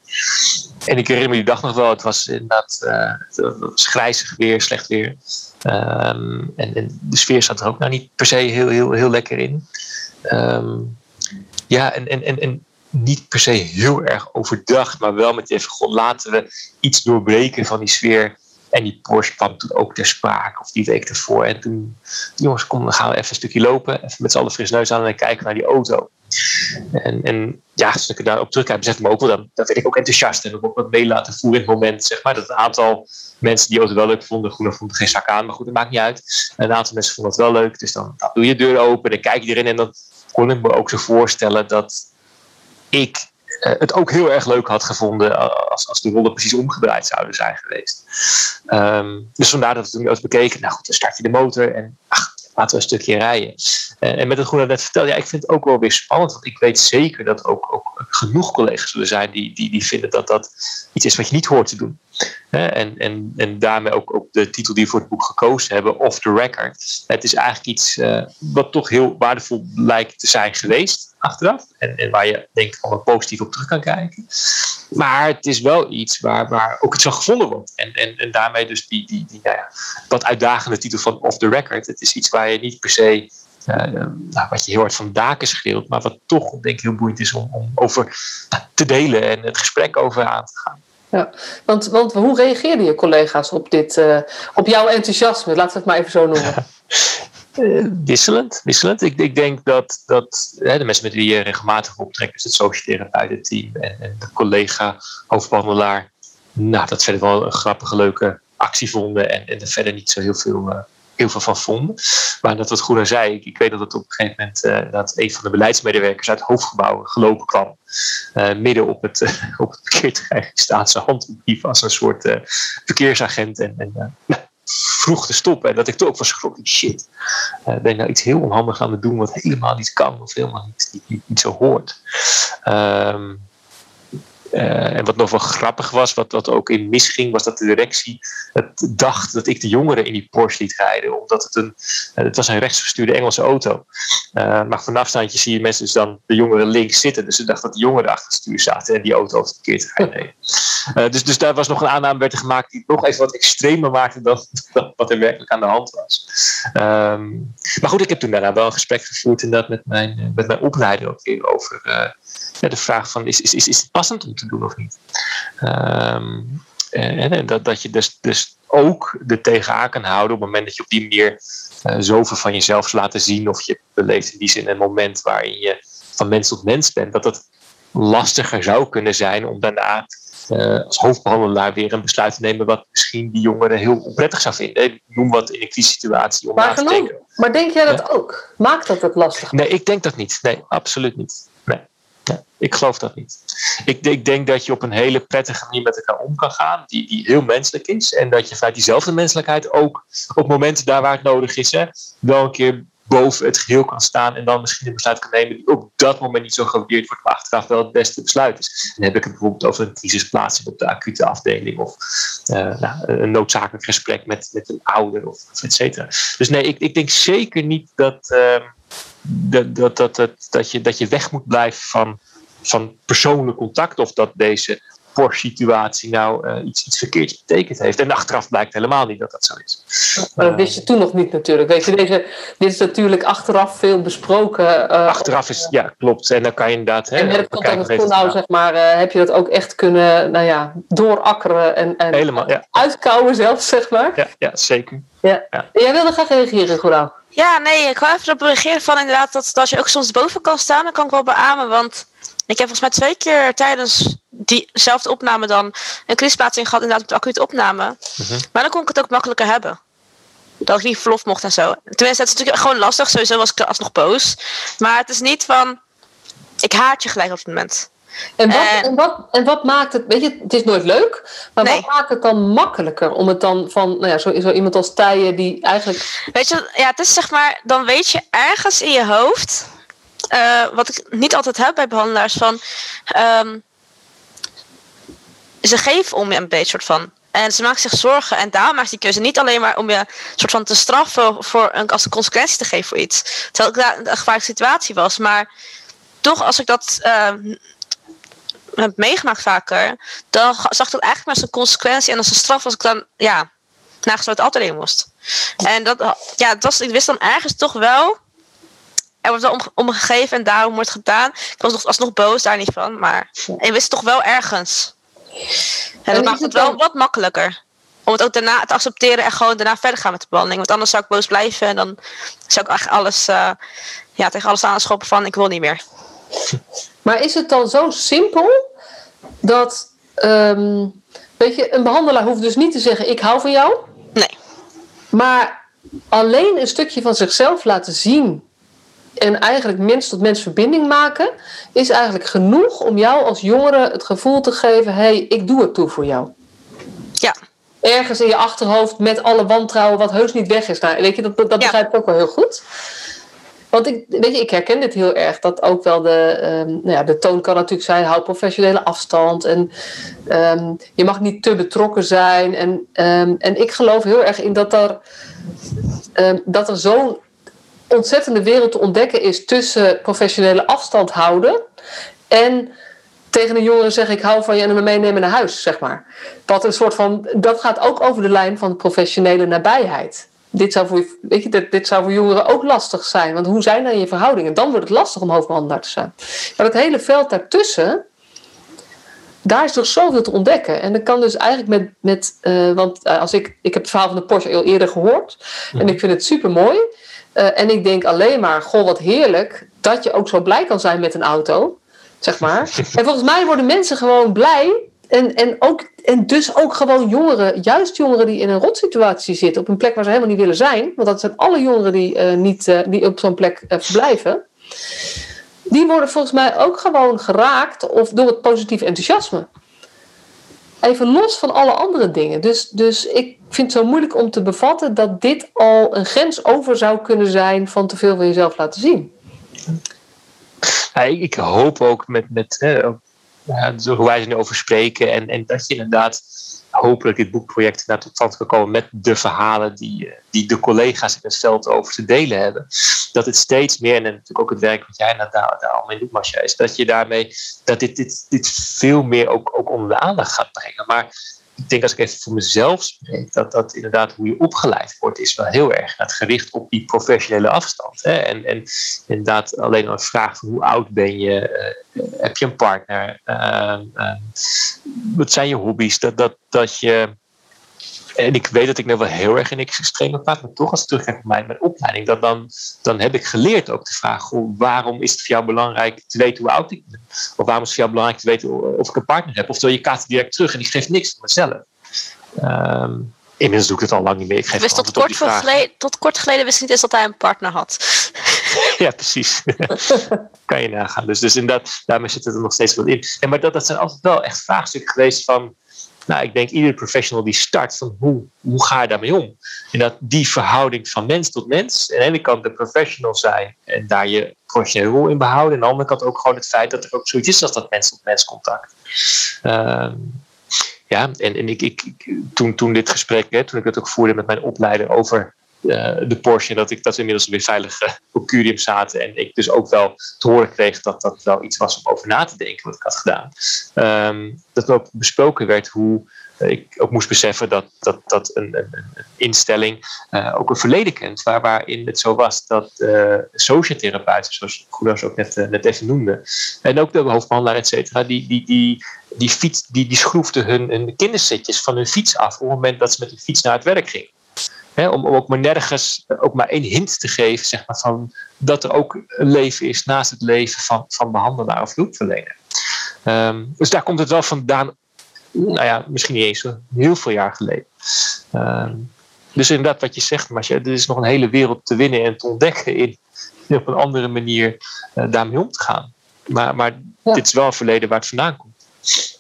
Speaker 2: En ik herinner me die dag nog wel, het was inderdaad uh, het was grijzig weer, slecht weer. Um, en, de sfeer zat er ook nou niet per se heel, heel, heel lekker in. Um, ja, en, en, en, en niet per se heel erg overdacht, maar wel met even, god, laten we iets doorbreken van die sfeer. En die Porsche kwam toen ook ter sprake, of die week ervoor. En toen, jongens, kom, dan gaan we even een stukje lopen. Even met z'n allen fris neus aan en kijken naar die auto. En, en ja, als ik daarop terugkijk, besef ik me ook wel, dan, dan werd ik ook enthousiast. En ook wat mee laten voeren in het moment, zeg maar. Dat een aantal mensen die auto wel leuk vonden, Groene vonden geen zak aan, maar goed, dat maakt niet uit. En een aantal mensen vonden het wel leuk, dus dan, dan doe je de deur open, dan kijk je erin. En dan kon ik me ook zo voorstellen dat ik uh, het ook heel erg leuk had gevonden als, als de rollen precies omgedraaid zouden zijn geweest. Um, dus vandaar dat we toen ook bekeken, nou goed, dan start je de motor en ach, laten we een stukje rijden. Uh, en met het groene net vertelde, ja, ik vind het ook wel weer spannend, want ik weet zeker dat ook, ook genoeg collega's zullen zijn die, die, die vinden dat dat iets is wat je niet hoort te doen. En, en, en daarmee ook, de titel die we voor het boek gekozen hebben, Off the Record. Het is eigenlijk iets uh, wat toch heel waardevol lijkt te zijn geweest achteraf. En, en waar je denk ik allemaal positief op terug kan kijken. Maar het is wel iets waar, waar ook iets van gevonden wordt. En, en, en daarmee dus die, die, nou ja, wat uitdagende titel van Off the Record. Het is iets waar je niet per se uh, nou, wat je heel hard van daken schreeuwt, maar wat toch denk ik heel boeiend is om, om over te delen en het gesprek over aan te gaan.
Speaker 1: Ja, want, want hoe reageerden je collega's op, dit, uh, op jouw enthousiasme? Laten we het maar even zo noemen. *laughs*
Speaker 2: Wisselend, wisselend. Ik, ik denk dat, dat hè, de mensen met wie je regelmatig optrekt, dus het sociotherapeuten-team en, en de collega hoofdbehandelaar, nou, dat verder wel een grappige, leuke actie vonden en, en er verder niet zo heel veel, uh, heel veel van vonden. Maar dat wat Groene zei, ik, ik weet dat het op een gegeven moment uh, dat een van de beleidsmedewerkers uit het hoofdgebouw gelopen kwam, midden op het, op het parkeerterrein staat, zijn hand ophief als een soort verkeersagent en, en vroeg te stoppen. En dat ik toch ook van schrok, shit, uh, ben ik nou iets heel onhandig aan het doen wat helemaal niet kan of helemaal niet, niet, niet zo hoort. Um, uh, en wat nog wel grappig was, wat, wat ook in misging, was dat de directie het dacht dat ik de jongeren in die Porsche liet rijden. Omdat het een, uh, het was een rechtsgestuurde Engelse auto. Uh, maar van afstandje zie je mensen dus dan de jongeren links zitten. Dus ze dachten dat de jongeren achter het stuur zaten en die auto over het verkeerd rijden. *laughs* dus, dus daar was nog een aanname werd gemaakt die nog even wat extremer maakte dan, *laughs* dan wat er werkelijk aan de hand was. Um, maar goed, ik heb toen daarna wel een gesprek gevoerd inderdaad met mijn, met mijn opleider ook weer over ja, de vraag van is, is, is, is het passend om te doen of niet? Um, en, en dat, dat je dus, dus ook er tegenaan kan houden op het moment dat je op die manier uh, zoveel van jezelf laten zien of je beleeft in die zin een moment waarin je van mens tot mens bent, dat het lastiger zou kunnen zijn om daarna uh, als hoofdbehandelaar weer een besluit te nemen wat misschien die jongeren heel onprettig zou vinden. Noem wat in een crisissituatie om
Speaker 1: maar
Speaker 2: na te denken.
Speaker 1: Maar denk jij dat ja. ook? Maakt dat het lastig?
Speaker 2: Nee, ik denk dat niet. Nee, absoluut niet. Ik geloof dat niet. Ik, ik, denk dat je op een hele prettige manier met elkaar om kan gaan, die, die heel menselijk is. En dat je vanuit diezelfde menselijkheid ook op momenten daar waar het nodig is, hè, wel een keer boven het geheel kan staan en dan misschien een besluit kan nemen die op dat moment niet zo gewaardeerd wordt, maar achteraf wel het beste besluit is. Dan heb ik het bijvoorbeeld over een crisisplaatsing op de acute afdeling of uh, nou, een noodzakelijk gesprek met, met een ouder of, et cetera. Dus nee, ik, ik denk zeker niet dat. Uh, dat, dat, dat, dat, dat, je, dat je weg moet blijven van, van persoonlijk contact of dat deze Porsche-situatie nou uh, iets, iets verkeerds betekend heeft. En achteraf blijkt helemaal niet dat dat zo is.
Speaker 1: Maar dat wist je toen nog niet natuurlijk. Weet je, deze, dit is natuurlijk achteraf veel besproken. Uh,
Speaker 2: achteraf is, ja, klopt. En dan kan je inderdaad...
Speaker 1: En met het contact met nou, zeg maar, uh, heb je dat ook echt kunnen, nou ja, doorakkeren en, en
Speaker 2: helemaal, ja.
Speaker 1: uitkouwen zelfs, zeg maar.
Speaker 2: Ja, ja zeker.
Speaker 1: Ja. ja. Jij wilde graag reageren, Goedaan.
Speaker 3: Ja, nee, ik wou even op reageren van inderdaad dat, dat je ook soms boven kan staan. Dan kan ik wel beamen, want ik heb volgens mij twee keer tijdens diezelfde opname dan een crisisplaatsing gehad, inderdaad met acute opname. Mm-hmm. Maar dan kon ik het ook makkelijker hebben. Dat ik niet verlof mocht en zo. Tenminste, het is natuurlijk gewoon lastig. Sowieso was ik alsnog boos. Maar het is niet van, ik haat je gelijk op het moment.
Speaker 1: En wat, en, en, wat, en wat maakt het, weet je, het is nooit leuk, maar nee. wat maakt het dan makkelijker om het dan van, nou ja, zo, zo iemand als Tijen die eigenlijk...
Speaker 3: Weet je, ja, het is zeg maar, dan weet je ergens in je hoofd, uh, wat ik niet altijd heb bij behandelaars, van um, ze geven om je een beetje soort van. En ze maken zich zorgen en daarom maakt die keuze niet alleen maar om je soort van te straffen voor een, als een consequentie te geven voor iets. Terwijl ik daar een gevaarlijke situatie was, maar toch als ik dat uh, heb meegemaakt vaker, dan zag ik dat eigenlijk maar als een consequentie en als een straf als ik dan, ja, nagesloten altijd in moest. En dat, ja, het was, ik wist dan ergens toch wel, er wordt wel om, omgegeven en daarom wordt gedaan. Ik was nog, alsnog boos daar niet van, maar ik wist toch wel ergens. En dat maakt het wel wat makkelijker. om het ook daarna te accepteren en gewoon daarna verder gaan met de behandeling. Want anders zou ik boos blijven en dan zou ik eigenlijk alles, uh, ja, tegen alles aanschoppen van ik wil niet meer.
Speaker 1: Maar is het dan zo simpel dat, um, weet je, een behandelaar hoeft dus niet te zeggen ik hou van jou?
Speaker 3: Nee.
Speaker 1: Maar alleen een stukje van zichzelf laten zien en eigenlijk mens tot mens verbinding maken, is eigenlijk genoeg om jou als jongere het gevoel te geven: hé, hey, ik doe het toe voor jou.
Speaker 3: Ja.
Speaker 1: Ergens in je achterhoofd met alle wantrouwen wat heus niet weg is. Nou, weet je, dat, dat begrijp ik ook wel heel goed. Want ik, weet je, ik herken dit heel erg. Dat ook wel de, um, nou ja, de toon kan natuurlijk zijn: hou professionele afstand. En um, je mag niet te betrokken zijn. En, um, en ik geloof heel erg in dat er, dat er zo'n ontzettende wereld te ontdekken is tussen professionele afstand houden en tegen een jongere zeggen ik hou van je en hem meenemen naar huis, zeg maar. Wat een soort van, dat gaat ook over de lijn van professionele nabijheid. Dit zou, voor, weet je, dit, dit zou voor jongeren ook lastig zijn. Want hoe zijn dan je verhoudingen? Dan wordt het lastig om hoofdbehandelaar te zijn. Maar het hele veld daartussen, daar is nog zoveel te ontdekken. En dat kan dus eigenlijk met, met uh, want als ik, ik heb het verhaal van de Porsche al eerder gehoord. En ik vind het super mooi. Uh, en ik denk alleen maar, goh, wat heerlijk dat je ook zo blij kan zijn met een auto, zeg maar. *laughs* en volgens mij worden mensen gewoon blij. En, en, ook, en dus ook gewoon jongeren, juist jongeren die in een rotsituatie zitten, op een plek waar ze helemaal niet willen zijn, want dat zijn alle jongeren die, uh, niet, uh, die op zo'n plek verblijven, die worden volgens mij ook gewoon geraakt of door het positieve enthousiasme. Even los van alle andere dingen. Dus, dus ik vind het zo moeilijk om te bevatten dat dit al een grens over zou kunnen zijn van te veel van jezelf laten zien.
Speaker 2: Ja, ik hoop ook met, met hè, hoe wij nu over spreken en, en dat je inderdaad hopelijk dit boekproject naar tot stand kan komen met de verhalen die, die de collega's in het veld over te delen hebben. Dat het steeds meer, en natuurlijk ook het werk wat jij daar, al mee doet, Masha, is dat je daarmee, dat dit, dit, dit veel meer ook, ook onder de aandacht gaat brengen. Maar ik denk als ik even voor mezelf spreek, dat dat inderdaad hoe je opgeleid wordt, is wel heel erg het gericht op die professionele afstand. Hè? En, en inderdaad alleen een vraag van hoe oud ben je, uh, heb je een partner, uh, uh, wat zijn je hobby's, dat, dat, dat je en ik weet dat ik nu wel heel erg in extreme praat, maar toch als ik terugkijk op mijn, mijn opleiding, dat dan, dan heb ik geleerd ook de vraag: waarom is het voor jou belangrijk te weten hoe oud ik ben? Of waarom is het voor jou belangrijk te weten of ik een partner heb? Oftewel, je kaart direct terug en die geeft niks van mezelf. Um, inmiddels doe ik het al lang niet meer. Ik geef
Speaker 3: tot, kort geleden, tot kort geleden wist niet eens dat hij een partner had. *laughs*
Speaker 2: ja, precies. *laughs* kan je nagaan. Dus, dus inderdaad, daarmee zit het er nog steeds wat in. En maar dat, dat zijn altijd wel echt vraagstukken geweest van nou, ik denk iedere professional die start van hoe, hoe ga je daarmee om? En dat die verhouding van mens tot mens, aan de ene kant de professional zijn en daar je professionele rol in behouden, en aan de andere kant ook gewoon het feit dat er ook zoiets is als dat mens tot mens contact. Uh, ja, en, en ik, ik, toen, toen dit gesprek, hè, toen ik het ook voerde met mijn opleider over de Porsche. Dat, ik, dat inmiddels weer veilig uh, op Curium zaten. En ik dus ook wel te horen kreeg dat dat wel iets was om over na te denken wat ik had gedaan. Um, dat ook besproken werd hoe uh, ik ook moest beseffen dat, dat, dat een, een, een instelling ook een verleden kent. Waar, waarin het zo was dat sociotherapeuten, zoals Goeders ook net, net even noemde. En ook de hoofdbehandelaar, et cetera. Die, die, die, die, fiets, die, die schroefden hun, hun kindersetjes van hun fiets af. op het moment dat ze met hun fiets naar het werk gingen om, om, ook maar nergens ook maar één hint te geven, zeg maar, van dat er ook een leven is naast het leven van, van behandelaar of hulpverlener. Um, dus daar komt het wel vandaan, nou ja, misschien niet eens heel veel jaar geleden. Um, dus inderdaad, wat je zegt, maar er is nog een hele wereld te winnen en te ontdekken in, op een andere manier uh, daarmee om te gaan. Maar, maar ja. dit is wel een verleden waar het vandaan komt.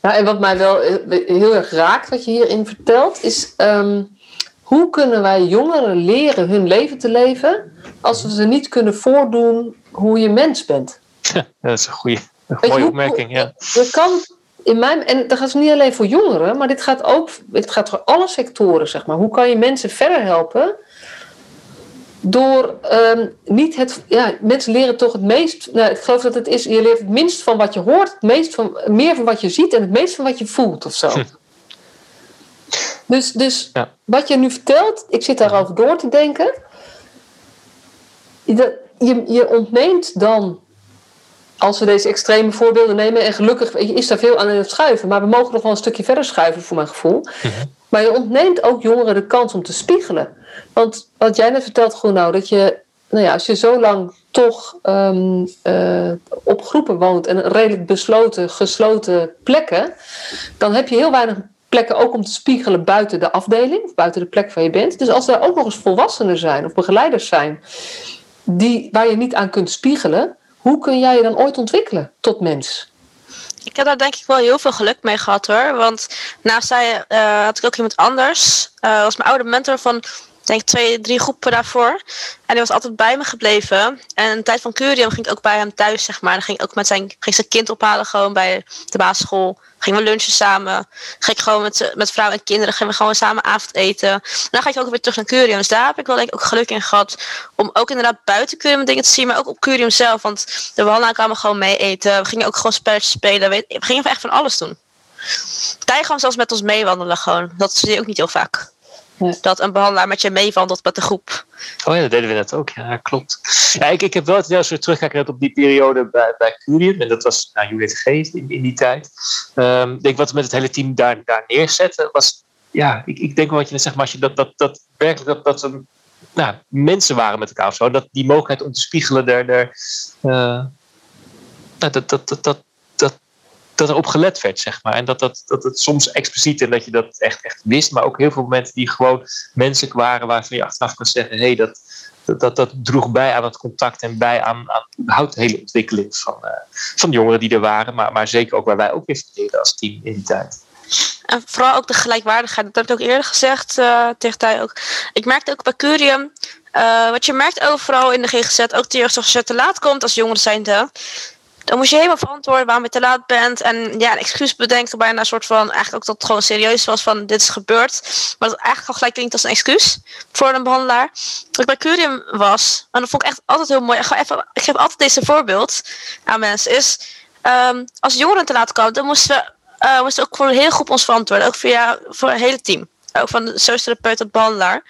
Speaker 1: Ja, en wat mij wel heel erg raakt, wat je hierin vertelt, is um, hoe kunnen wij jongeren leren hun leven te leven als we ze niet kunnen voordoen hoe je mens bent?
Speaker 2: Ja, dat is een goede, mooie opmerking. Ja.
Speaker 1: Je kan in mijn, en dat gaat niet alleen voor jongeren, maar dit gaat ook dit gaat voor alle sectoren. Zeg maar. Hoe kan je mensen verder helpen? Door um, niet het. Ja, mensen leren toch het meest. Nou, ik geloof dat het is. Je leert het minst van wat je hoort, het meest van, meer van wat je ziet en het meest van wat je voelt of zo. Dus, dus ja. wat je nu vertelt, ik zit daarover door te denken. Je, je ontneemt dan, als we deze extreme voorbeelden nemen, en gelukkig is daar veel aan het schuiven, maar we mogen nog wel een stukje verder schuiven voor mijn gevoel. Mm -hmm. Maar je ontneemt ook jongeren de kans om te spiegelen. Want wat jij net vertelt, nou dat je, nou ja, als je zo lang toch um, uh, op groepen woont en redelijk besloten, gesloten plekken, dan heb je heel weinig plekken ook om te spiegelen buiten de afdeling, buiten de plek waar je bent. Dus als er ook nog eens volwassenen zijn of begeleiders zijn die, waar je niet aan kunt spiegelen, hoe kun jij je dan ooit ontwikkelen tot mens?
Speaker 3: Ik heb daar denk ik wel heel veel geluk mee gehad hoor. Want naast zij uh, had ik ook iemand anders. Was mijn oude mentor van denk twee, drie groepen daarvoor. En hij was altijd bij me gebleven. En in tijd van Curium ging ik ook bij hem thuis, zeg maar. Dan ging ik ook met zijn, ging zijn kind ophalen gewoon bij de basisschool. Gingen we lunchen samen. Ging ik gewoon met, met vrouw en kinderen gingen we gewoon samen avondeten. En dan ga ik ook weer terug naar Curium. Dus daar heb ik wel denk ook geluk in gehad. Om ook inderdaad buiten Curium dingen te zien. Maar ook op Curium zelf. Want de behandelaren kwamen gewoon mee eten. We gingen ook gewoon spelletjes spelen. We gingen echt van alles doen. Tij gewoon zelfs met ons meewandelen gewoon. Dat zie je ook niet heel vaak. Dat een behandelaar met je meewandelt met de groep.
Speaker 2: Oh ja, dat deden we net ook. Ja, klopt. Ja, ik, ik heb wel het soort terugkijken op die periode bij, bij Curium. En dat was nou, UWTG in, in die tijd. Um, ik denk wat we met het hele team daar, daar neerzetten was... Ja, ik, ik denk wel wat je net zegt, maar als je dat, dat, dat werkelijk dat, dat we nou, mensen waren met elkaar of zo. Dat die mogelijkheid om te spiegelen, daar, daar, uh, dat, dat, dat, dat, dat er op gelet werd, zeg maar. En dat, dat, dat het soms expliciet en dat je dat echt, echt wist, maar ook heel veel momenten die gewoon mensen waren waarvan je achteraf kan zeggen: hé, hey, dat, dat, dat, dat, droeg bij aan het contact en bij aan, aan de hele ontwikkeling van, uh, van de jongeren die er waren, maar, maar zeker ook waar wij ook weer als team in die tijd.
Speaker 3: En vooral ook de gelijkwaardigheid, dat heb ik ook eerder gezegd uh, tegen Thij ook. Ik merkte ook bij Curium, uh, wat je merkt overal in de GGZ, ook de jeugdzorg te laat komt als jongeren zijnde, dan moest je helemaal verantwoorden waarom je te laat bent. En ja, een excuus bedenken bijna een soort van, eigenlijk ook dat het gewoon serieus was van dit is gebeurd. Maar dat eigenlijk al gelijk klinkt als een excuus voor een behandelaar. Wat ik bij Curium was, en dat vond ik echt altijd heel mooi. Ik, even, ik geef altijd deze voorbeeld aan mensen, is um, als jongeren te laat komen, dan moesten we, uh, moesten ook voor de hele groep ons verantwoorden. Ook via, voor het hele team. Ook van de sociotherapeut tot behandelaar.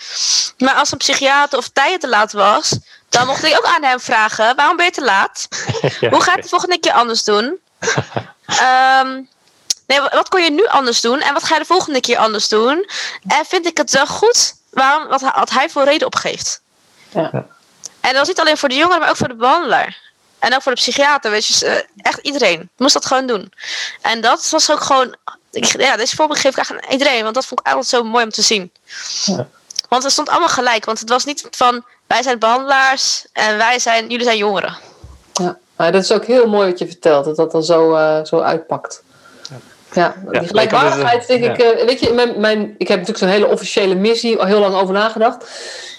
Speaker 3: Maar als een psychiater of tijden te laat was, dan mocht ik ook aan hem vragen: waarom ben je te laat? *laughs* Hoe ga je het de volgende keer anders doen? um, *laughs* nee, wat kon je nu anders doen? En wat ga je de volgende keer anders doen? En vind ik het wel goed waarom, wat, wat hij voor reden opgeeft? Ja. En dat was niet alleen voor de jongeren, maar ook voor de behandelaar. En ook voor de psychiater, weet je, eh, echt iedereen moest dat gewoon doen. En dat was ook gewoon, ja, deze voorbeeld geef ik echt aan iedereen, want dat vond ik altijd zo mooi om te zien. Ja. Want het stond allemaal gelijk, want het was niet van wij zijn behandelaars en wij zijn, jullie zijn jongeren.
Speaker 1: Ja, maar dat is ook heel mooi wat je vertelt, dat dat dan zo, uh, zo uitpakt. Ja, die gelijkwaardigheid denk ik. Uh, weet je, mijn, mijn, ik heb natuurlijk zo'n hele officiële missie al heel lang over nagedacht.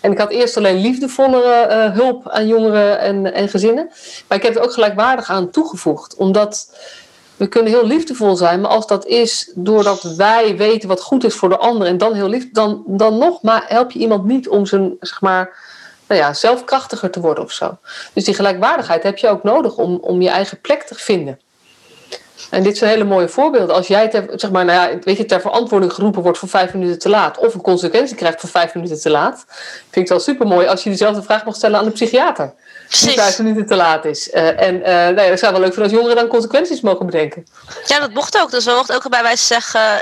Speaker 1: En ik had eerst alleen liefdevollere uh, hulp aan jongeren en, en gezinnen. Maar ik heb er ook gelijkwaardig aan toegevoegd. Omdat we kunnen heel liefdevol zijn, maar als dat is doordat wij weten wat goed is voor de ander en dan heel lief, dan, dan nog maar help je iemand niet om zijn, zeg maar, nou ja, zelfkrachtiger te worden of zo. Dus die gelijkwaardigheid heb je ook nodig om, om je eigen plek te vinden. En dit zijn hele mooie voorbeelden. Als jij ter, zeg maar, nou ja, weet je, ter verantwoording geroepen wordt voor vijf minuten te laat, of een consequentie krijgt voor vijf minuten te laat, vind ik het wel super mooi als je dezelfde vraag mag stellen aan de psychiater. Die vijf minuten te laat is. Uh, en uh, nou ja, dat zou wel leuk vinden als jongeren dan consequenties mogen bedenken.
Speaker 3: Ja, dat mocht ook. Dus we mochten ook bij wijze zeggen.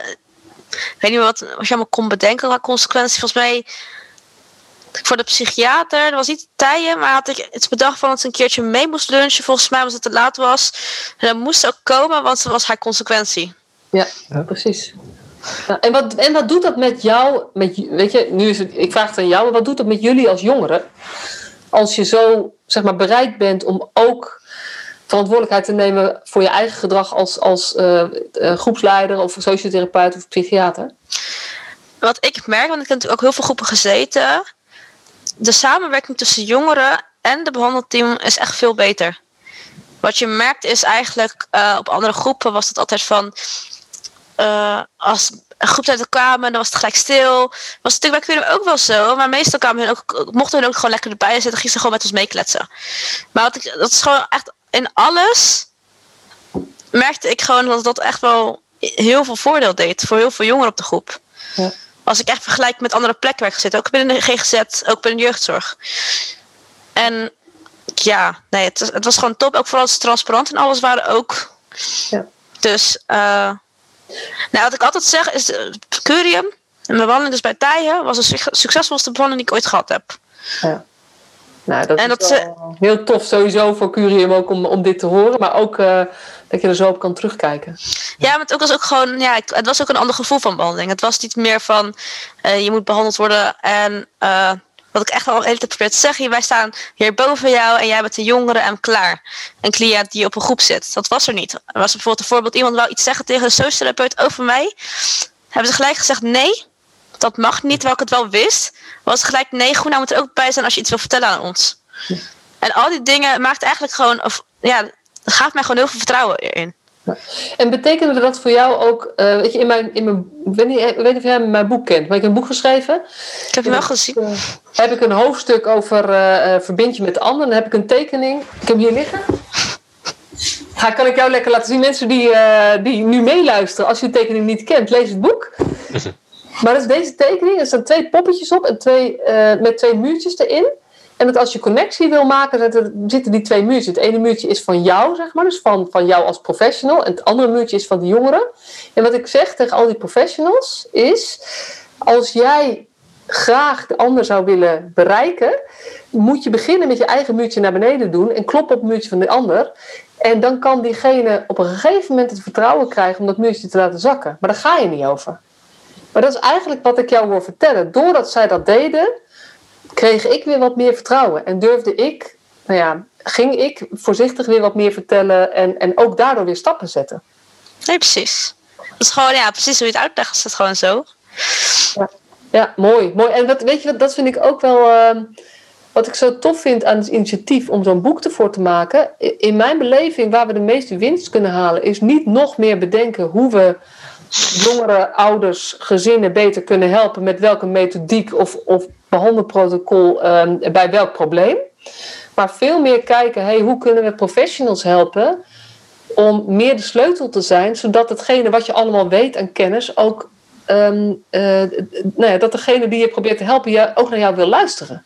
Speaker 3: Ik weet niet meer wat, wat je allemaal kon bedenken qua consequenties. Volgens mij voor de psychiater, dat was niet tijden, maar had ik iets bedacht van dat ze een keertje mee moest lunchen. Volgens mij was het te laat was. En dat moest ook komen, want dat was haar consequentie.
Speaker 1: Ja, ja. precies. Ja, en, wat, en wat doet dat met jou? Met, weet je, nu is het, ik vraag het aan jou, maar wat doet dat met jullie als jongeren? Als je zo zeg maar, bereid bent om ook verantwoordelijkheid te nemen voor je eigen gedrag als, als uh, uh, groepsleider of sociotherapeut of psychiater?
Speaker 3: Wat ik merk, want ik heb natuurlijk ook heel veel groepen gezeten, de samenwerking tussen jongeren en de behandelteam is echt veel beter. Wat je merkt is eigenlijk, uh, op andere groepen was het altijd van, als een groep uit kwamen, dan was het gelijk stil. Was het natuurlijk bij ook wel zo, maar meestal kwamen hun ook, mochten hun ook gewoon lekker erbij zitten, gingen ze gewoon met ons meekletsen. Maar wat ik, dat is gewoon echt in alles merkte ik gewoon dat dat echt wel heel veel voordeel deed voor heel veel jongeren op de groep. Ja als ik echt vergelijk met andere plekken waar ik ook binnen de GGZ, ook binnen de jeugdzorg. En ja, nee, het, het was gewoon top. Ook vooral als transparant en alles waren ook. Ja. Dus, uh, nou, wat ik altijd zeg is, uh, Curium En mijn wandeling dus bij Tijen was de succesvolste behandeling die ik ooit gehad heb.
Speaker 1: Ja. Nou, dat en is dat, wel heel tof sowieso voor Curium ook om, om dit te horen. Maar ook uh, dat je er zo op kan terugkijken.
Speaker 3: Ja, maar het, ook was ook gewoon, ja, het was ook een ander gevoel van behandeling. Het was niet meer van uh, je moet behandeld worden en wat ik echt al de hele tijd probeer te zeggen, wij staan hier boven jou en jij bent de jongere en klaar. Een cliënt die op een groep zit. Dat was er niet. Er was bijvoorbeeld een voorbeeld, iemand wou iets zeggen tegen een sociotherapeut over mij. Hebben ze gelijk gezegd nee, dat mag niet, terwijl ik het wel wist. Was gelijk nee, goed, nou moet er ook bij zijn als je iets wil vertellen aan ons. En al die dingen maakt eigenlijk gewoon, of ja, gaat mij gewoon heel veel vertrouwen in.
Speaker 1: En betekende dat voor jou ook, uh, weet je, in mijn, in mijn ik weet, niet, ik weet niet of jij mijn boek kent, maar ik heb een boek geschreven.
Speaker 3: Ik heb hem wel gezien. Uh,
Speaker 1: heb ik een hoofdstuk over uh, verbind je met anderen. Dan heb ik een tekening. Ik heb hem hier liggen. Ga, kan ik jou lekker laten zien. Mensen die, die nu meeluisteren, als je de tekening niet kent, lees het boek. *laughs* maar dat is deze tekening. Er staan twee poppetjes op en twee, met twee muurtjes erin. En dat als je connectie wil maken, zitten die twee muurtjes. Het ene muurtje is van jou, zeg maar, dus van, van jou als professional. En het andere muurtje is van de jongeren. En wat ik zeg tegen al die professionals is: als jij graag de ander zou willen bereiken, moet je beginnen met je eigen muurtje naar beneden doen en kloppen op het muurtje van de ander. En dan kan diegene op een gegeven moment het vertrouwen krijgen om dat muurtje te laten zakken. Maar daar ga je niet over. Maar dat is eigenlijk wat ik jou wil vertellen. Doordat zij dat deden, kreeg ik weer wat meer vertrouwen. En durfde ik, nou ja, ging ik voorzichtig weer wat meer vertellen en, en ook daardoor weer stappen zetten.
Speaker 3: Nee, precies. Dat is gewoon, ja, precies hoe je het uitlegt, is het gewoon zo.
Speaker 1: Ja, ja mooi, mooi. En dat, weet je wat, dat vind ik ook wel. Uh, wat ik zo tof vind aan het initiatief om zo'n boek ervoor te maken. In mijn beleving, waar we de meeste winst kunnen halen, is niet nog meer bedenken hoe we jongere ouders, gezinnen beter kunnen helpen met welke methodiek of, of behandelprotocol um, bij welk probleem. Maar veel meer kijken, hey, hoe kunnen we professionals helpen om meer de sleutel te zijn, zodat hetgene wat je allemaal weet en kennis ook, um, uh, nou ja, dat degene die je probeert te helpen ook naar jou wil luisteren.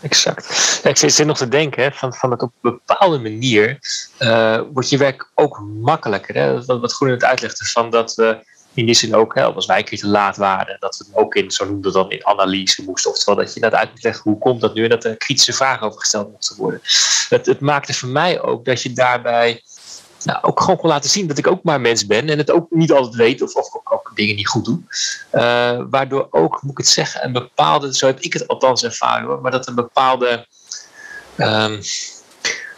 Speaker 2: Exact. ik zit nog te denken, hè, van, van dat op een bepaalde manier uh, wordt je werk ook makkelijker. Hè? Wat, wat Groen het uitlegde, van dat we in die zin ook, als wij een keer te laat waren, dat we het ook in, zo noemden dan, in analyse moesten. Oftewel dat je dat uit moet leggen, hoe komt dat nu? En dat er kritische vragen over gesteld moesten worden. Het, het maakte voor mij ook dat je daarbij nou, ook gewoon kon laten zien dat ik ook maar mens ben en het ook niet altijd weet of, of ook, dingen niet goed doe. Uh, waardoor ook, moet ik het zeggen, een bepaalde, zo heb ik het althans ervaren hoor, maar dat een bepaalde um,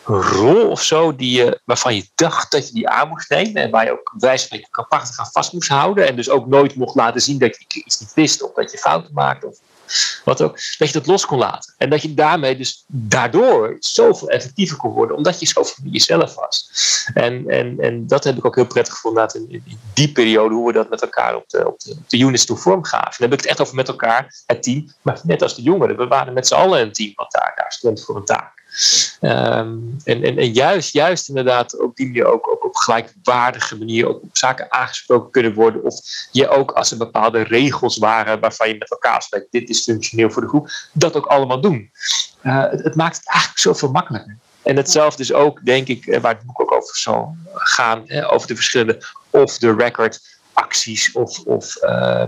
Speaker 2: rol of zo die je, waarvan je dacht dat je die aan moest nemen en waar je ook wijze van krachtig aan vast moest houden en dus ook nooit mocht laten zien dat je iets niet wist of dat je fouten maakte of wat ook, dat je dat los kon laten. En dat je daarmee dus daardoor zoveel effectiever kon worden, omdat je zo van jezelf was. En, en, en dat heb ik ook heel prettig gevonden in, in, die periode, hoe we dat met elkaar op de, op de, op units toen vormgaven. Dan heb ik het echt over met elkaar, het team, maar net als de jongeren. We waren met z'n allen een team wat daar, daar stond voor een taak. Um, en, en, juist, juist inderdaad op die manier ook, ook op gelijkwaardige manier ook op zaken aangesproken kunnen worden. Of je ook als er bepaalde regels waren waarvan je met elkaar afspreekt, dit is functioneel voor de groep, dat ook allemaal doen. Uh, het, maakt het eigenlijk zoveel makkelijker. En hetzelfde is ook, denk ik, eh, waar het boek ook over zal gaan, over de verschillende off-the-record acties of, of uh,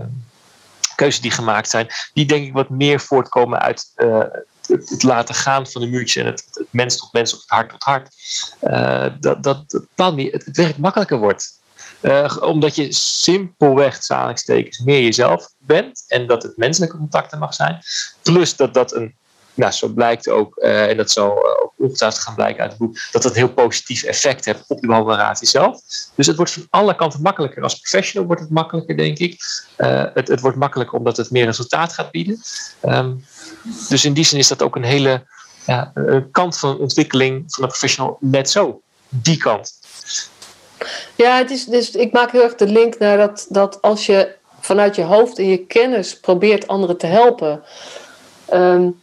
Speaker 2: keuzes die gemaakt zijn, die denk ik wat meer voortkomen uit uh, het, laten gaan van de muurtjes en het, mens tot mens of het hart tot hart, uh, dat, dat, dat het, het werk makkelijker wordt. Uh, omdat je simpelweg, salingstekens, meer jezelf bent en dat het menselijke contacten mag zijn. Plus dat dat een, nou, zo blijkt ook, uh, en dat zal ook ongetwijfeld gaan blijken uit het boek, dat dat een heel positief effect heeft op de behandelrelatie zelf. Dus het wordt van alle kanten makkelijker. Als professional wordt het makkelijker, denk ik. Het, het wordt makkelijker omdat het meer resultaat gaat bieden. Um, dus in die zin is dat ook een hele ja, kant van ontwikkeling van een professional net zo. Die kant.
Speaker 1: Ja, het is, dus ik maak heel erg de link naar dat, dat als je vanuit je hoofd en je kennis probeert anderen te helpen. Um,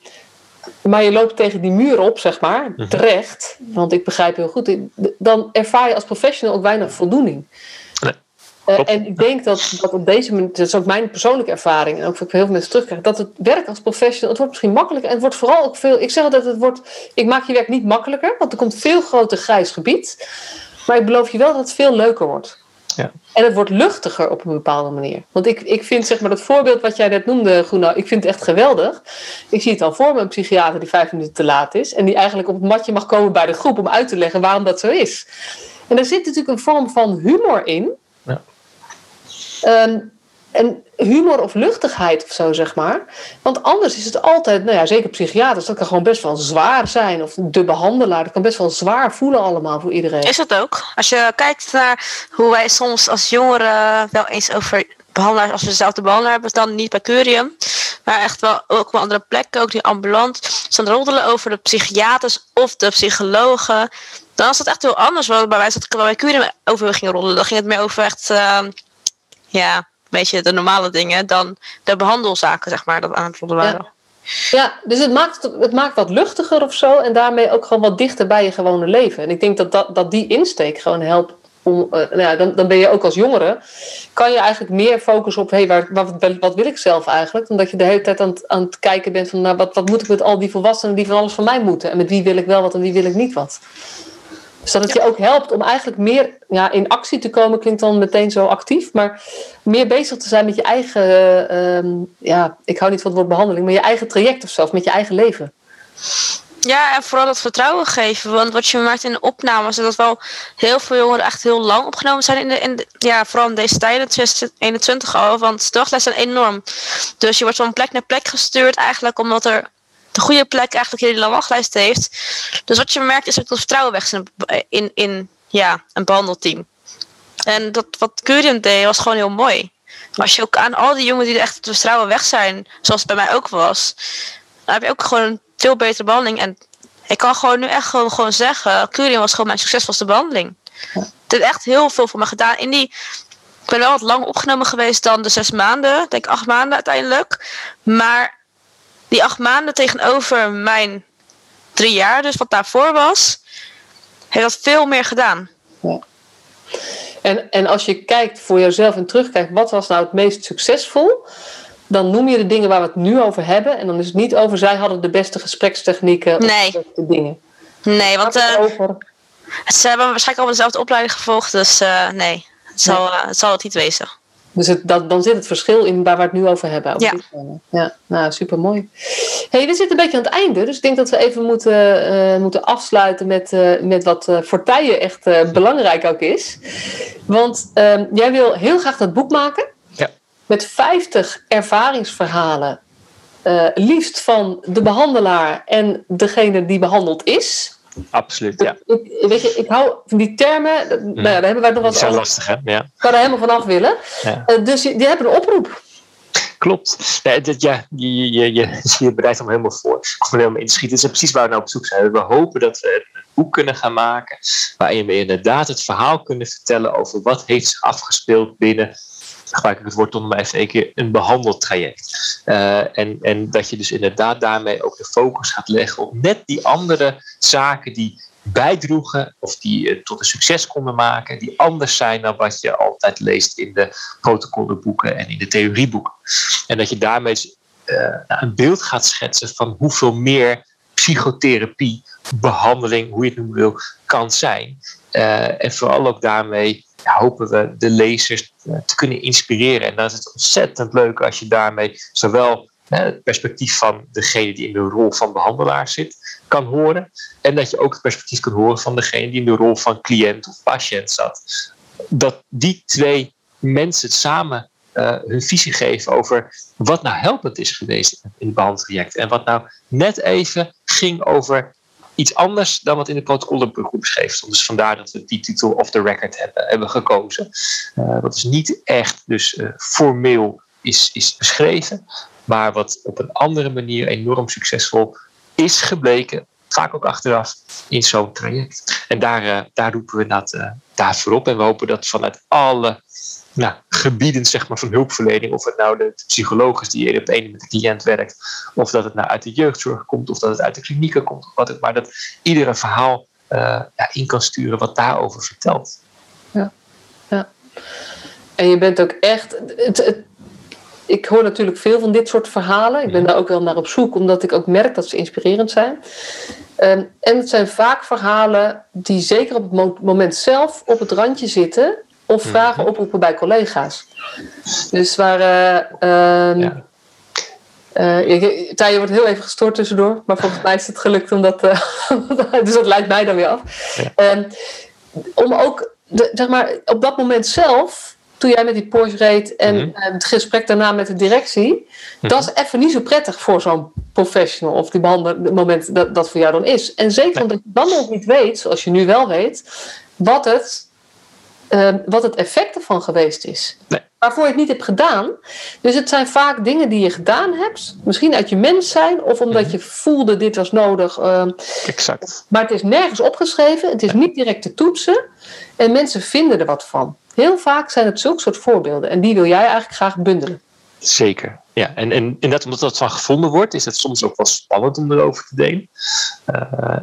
Speaker 1: maar je loopt tegen die muur op, zeg maar, mhm. terecht. Want ik begrijp heel goed, dan ervaar je als professional ook weinig voldoening. Uh, en ik denk dat, dat op deze manier, dat is ook mijn persoonlijke ervaring, en ook voor heel veel mensen terugkrijg, dat het werk als professional, het wordt misschien makkelijker en het wordt vooral ook veel, ik zeg altijd, het wordt, ik maak je werk niet makkelijker, want er komt veel groter grijs gebied, maar ik beloof je wel dat het veel leuker wordt.
Speaker 2: Ja.
Speaker 1: En het wordt luchtiger op een bepaalde manier. Want ik, ik vind zeg maar dat voorbeeld wat jij net noemde, Groenau, ik vind het echt geweldig. Ik zie het al voor me, een psychiater die vijf minuten te laat is. En die eigenlijk op het matje mag komen bij de groep om uit te leggen waarom dat zo is. En daar zit natuurlijk een vorm van humor in. Ehm, en humor of luchtigheid of zo, zeg maar. Want anders is het altijd, nou ja, zeker psychiaters, dat kan gewoon best wel zwaar zijn. Of de behandelaar, dat kan best wel zwaar voelen allemaal voor iedereen.
Speaker 3: Is dat ook? Als je kijkt naar hoe wij soms als jongeren wel eens over behandelaars, als we dezelfde behandelaar hebben, dan niet bij Curium, maar echt wel ook op andere plekken, ook die ambulant, ze roddelen over de psychiaters of de psychologen. Dan was dat echt heel anders. Want bij wij zat bij Curium over gingen roddelen. Dan ging het meer over echt, uh, ja, weet je, de normale dingen dan de behandelzaken, zeg maar, dat aan het roddelen waren.
Speaker 1: Ja. ja, dus het maakt, het maakt wat luchtiger of zo en daarmee ook gewoon wat dichter bij je gewone leven. En ik denk dat, dat, dat die insteek gewoon helpt om, uh, nou ja, dan, dan ben je ook als jongere, kan je eigenlijk meer focussen op, hey, waar, wat, wat wil ik zelf eigenlijk? Omdat je de hele tijd aan aan het kijken bent van, nou, wat, wat moet ik met al die volwassenen die van alles van mij moeten? En met wie wil ik wel wat en wie wil ik niet wat? Dus dat het je ook helpt om eigenlijk meer ja, in actie te komen, klinkt dan meteen zo actief, maar meer bezig te zijn met je eigen, uh, ja, ik hou niet van het woord behandeling, maar je eigen traject of zelf, met je eigen leven.
Speaker 3: Ja, en vooral dat vertrouwen geven. Want wat je merkt in de opnames is dat wel heel veel jongeren echt heel lang opgenomen zijn. In de, in de, ja, vooral in deze tijden, 2021 al. Want de wachtlijsten zijn enorm. Dus je wordt van plek naar plek gestuurd eigenlijk omdat er de goede plek eigenlijk een hele wachtlijst heeft. Dus wat je merkt is dat het vertrouwen weg is in, in, in ja, een behandelteam. En dat, wat Curium deed was gewoon heel mooi. Als je ook aan al die jongens die er echt het vertrouwen weg zijn, zoals het bij mij ook was, dan heb je ook gewoon een veel betere behandeling. En ik kan gewoon nu echt gewoon, gewoon zeggen, Curium was gewoon mijn succesvolste behandeling. Het heeft echt heel veel voor me gedaan. In die, ik ben wel wat lang opgenomen geweest dan de zes maanden, denk acht maanden uiteindelijk. Maar die acht maanden tegenover mijn drie jaar, dus wat daarvoor was, heeft dat veel meer gedaan.
Speaker 1: Ja. En, en als je kijkt voor jezelf en terugkijkt, wat was nou het meest succesvol? Dan noem je de dingen waar we het nu over hebben. En dan is het niet over zij hadden de beste gesprekstechnieken
Speaker 3: nee.
Speaker 1: of de beste dingen.
Speaker 3: Nee, want uh,
Speaker 1: over...
Speaker 3: ze hebben waarschijnlijk allemaal dezelfde opleiding gevolgd. Dus uh, nee, het zal, uh, het zal het niet wezen.
Speaker 1: Dus het, dat, dan zit het verschil in waar we het nu over hebben.
Speaker 3: Ja.
Speaker 1: ja, nou super mooi. Hey, we zitten een beetje aan het einde, dus ik denk dat we even moeten, uh, moeten afsluiten met, uh, met wat uh, voor Tijen echt belangrijk ook is. Want ehm, jij wil heel graag dat boek maken.
Speaker 2: Ja.
Speaker 1: Met 50 ervaringsverhalen. liefst van de behandelaar en degene die behandeld is.
Speaker 2: Absoluut, ja.
Speaker 1: Ik, weet je, ik hou van die termen, dat, nou ja, daar hebben wij nog wat
Speaker 2: Dat is lastig, hè? Ja.
Speaker 1: Ik kan er helemaal vanaf willen.
Speaker 2: Ja.
Speaker 1: Uh, dus je hebt een oproep.
Speaker 2: Klopt. Ja, dit, ja, je, je, je, je bereidt hem helemaal voor. Of helemaal inschieten. Dat is precies waar we nou op zoek zijn. We hopen dat we een boek kunnen gaan maken. Waarin we inderdaad het verhaal kunnen vertellen over wat heeft zich afgespeeld binnen gebruik ik het woord nog maar even een keer, een behandeltraject. Uh, en, en dat je dus inderdaad daarmee ook de focus gaat leggen op net die andere zaken die bijdroegen of die uh, tot een succes konden maken, die anders zijn dan wat je altijd leest in de protocollenboeken en in de theorieboeken. En dat je daarmee uh, een beeld gaat schetsen van hoeveel meer psychotherapie, behandeling, hoe je het noemen wil, kan zijn. en vooral ook daarmee hopen we de lezers te kunnen inspireren. En dan is het ontzettend leuk als je daarmee zowel hè, het perspectief van degene die in de rol van behandelaar zit, kan horen. En dat je ook het perspectief kan horen van degene die in de rol van cliënt of patiënt zat. Dat die twee mensen samen uh, hun visie geven over wat nou helpend is geweest in het behandeltraject. En wat nou net even ging over iets anders dan wat in het protocollenboek beschreven stond. Dus vandaar dat we die titel of the record hebben, hebben gekozen. Uh, wat dus niet echt dus, uh, formeel is, is beschreven, maar wat op een andere manier enorm succesvol is gebleken, vaak ook achteraf, in zo'n traject. En daar, uh, daar roepen we dat, daarvoor op en we hopen dat vanuit alle nou, gebieden zeg maar, van hulpverlening, of het nou de psycholoog is die op ene met de cliënt werkt, of dat het nou uit de jeugdzorg komt, of dat het uit de klinieken komt, of wat het, maar dat ieder een verhaal uh, ja, in kan sturen wat daarover vertelt.
Speaker 1: Ja, ja. En je bent ook echt. Het, het, ik hoor natuurlijk veel van dit soort verhalen. Ik ben daar ook wel naar op zoek, omdat ik ook merk dat ze inspirerend zijn. Um, en het zijn vaak verhalen die zeker op het moment zelf op het randje zitten of vragen oproepen bij collega's. Dus waar. ehm,
Speaker 2: Ja.
Speaker 1: Tije wordt heel even gestoord tussendoor, maar volgens mij is het gelukt om dat. eh, *laughs* dus dat leidt mij dan weer af.
Speaker 2: Ja.
Speaker 1: Ehm, om ook, de, zeg maar, op dat moment zelf, toen jij met die Porsche reed en
Speaker 2: Mhm.
Speaker 1: het gesprek daarna met de directie, dat is even niet zo prettig voor zo'n professional of die moment dat dat voor jou dan is. En zeker
Speaker 2: Nee.
Speaker 1: omdat je dan nog niet weet, zoals je nu wel weet, wat het, eh, wat het effect ervan geweest is.
Speaker 2: Nee.
Speaker 1: Waarvoor je het niet hebt gedaan. Dus het zijn vaak dingen die je gedaan hebt, misschien uit je mens zijn of omdat
Speaker 2: Mhm.
Speaker 1: je voelde dit was nodig. eh,
Speaker 2: Exact.
Speaker 1: maar het is nergens opgeschreven, het is niet direct te toetsen en mensen vinden er wat van. Heel vaak zijn het zulke soort voorbeelden en die wil jij eigenlijk graag bundelen.
Speaker 2: Zeker. Ja, en, en inderdaad, omdat dat van gevonden wordt, is het soms ook wel spannend om erover te delen. Eh,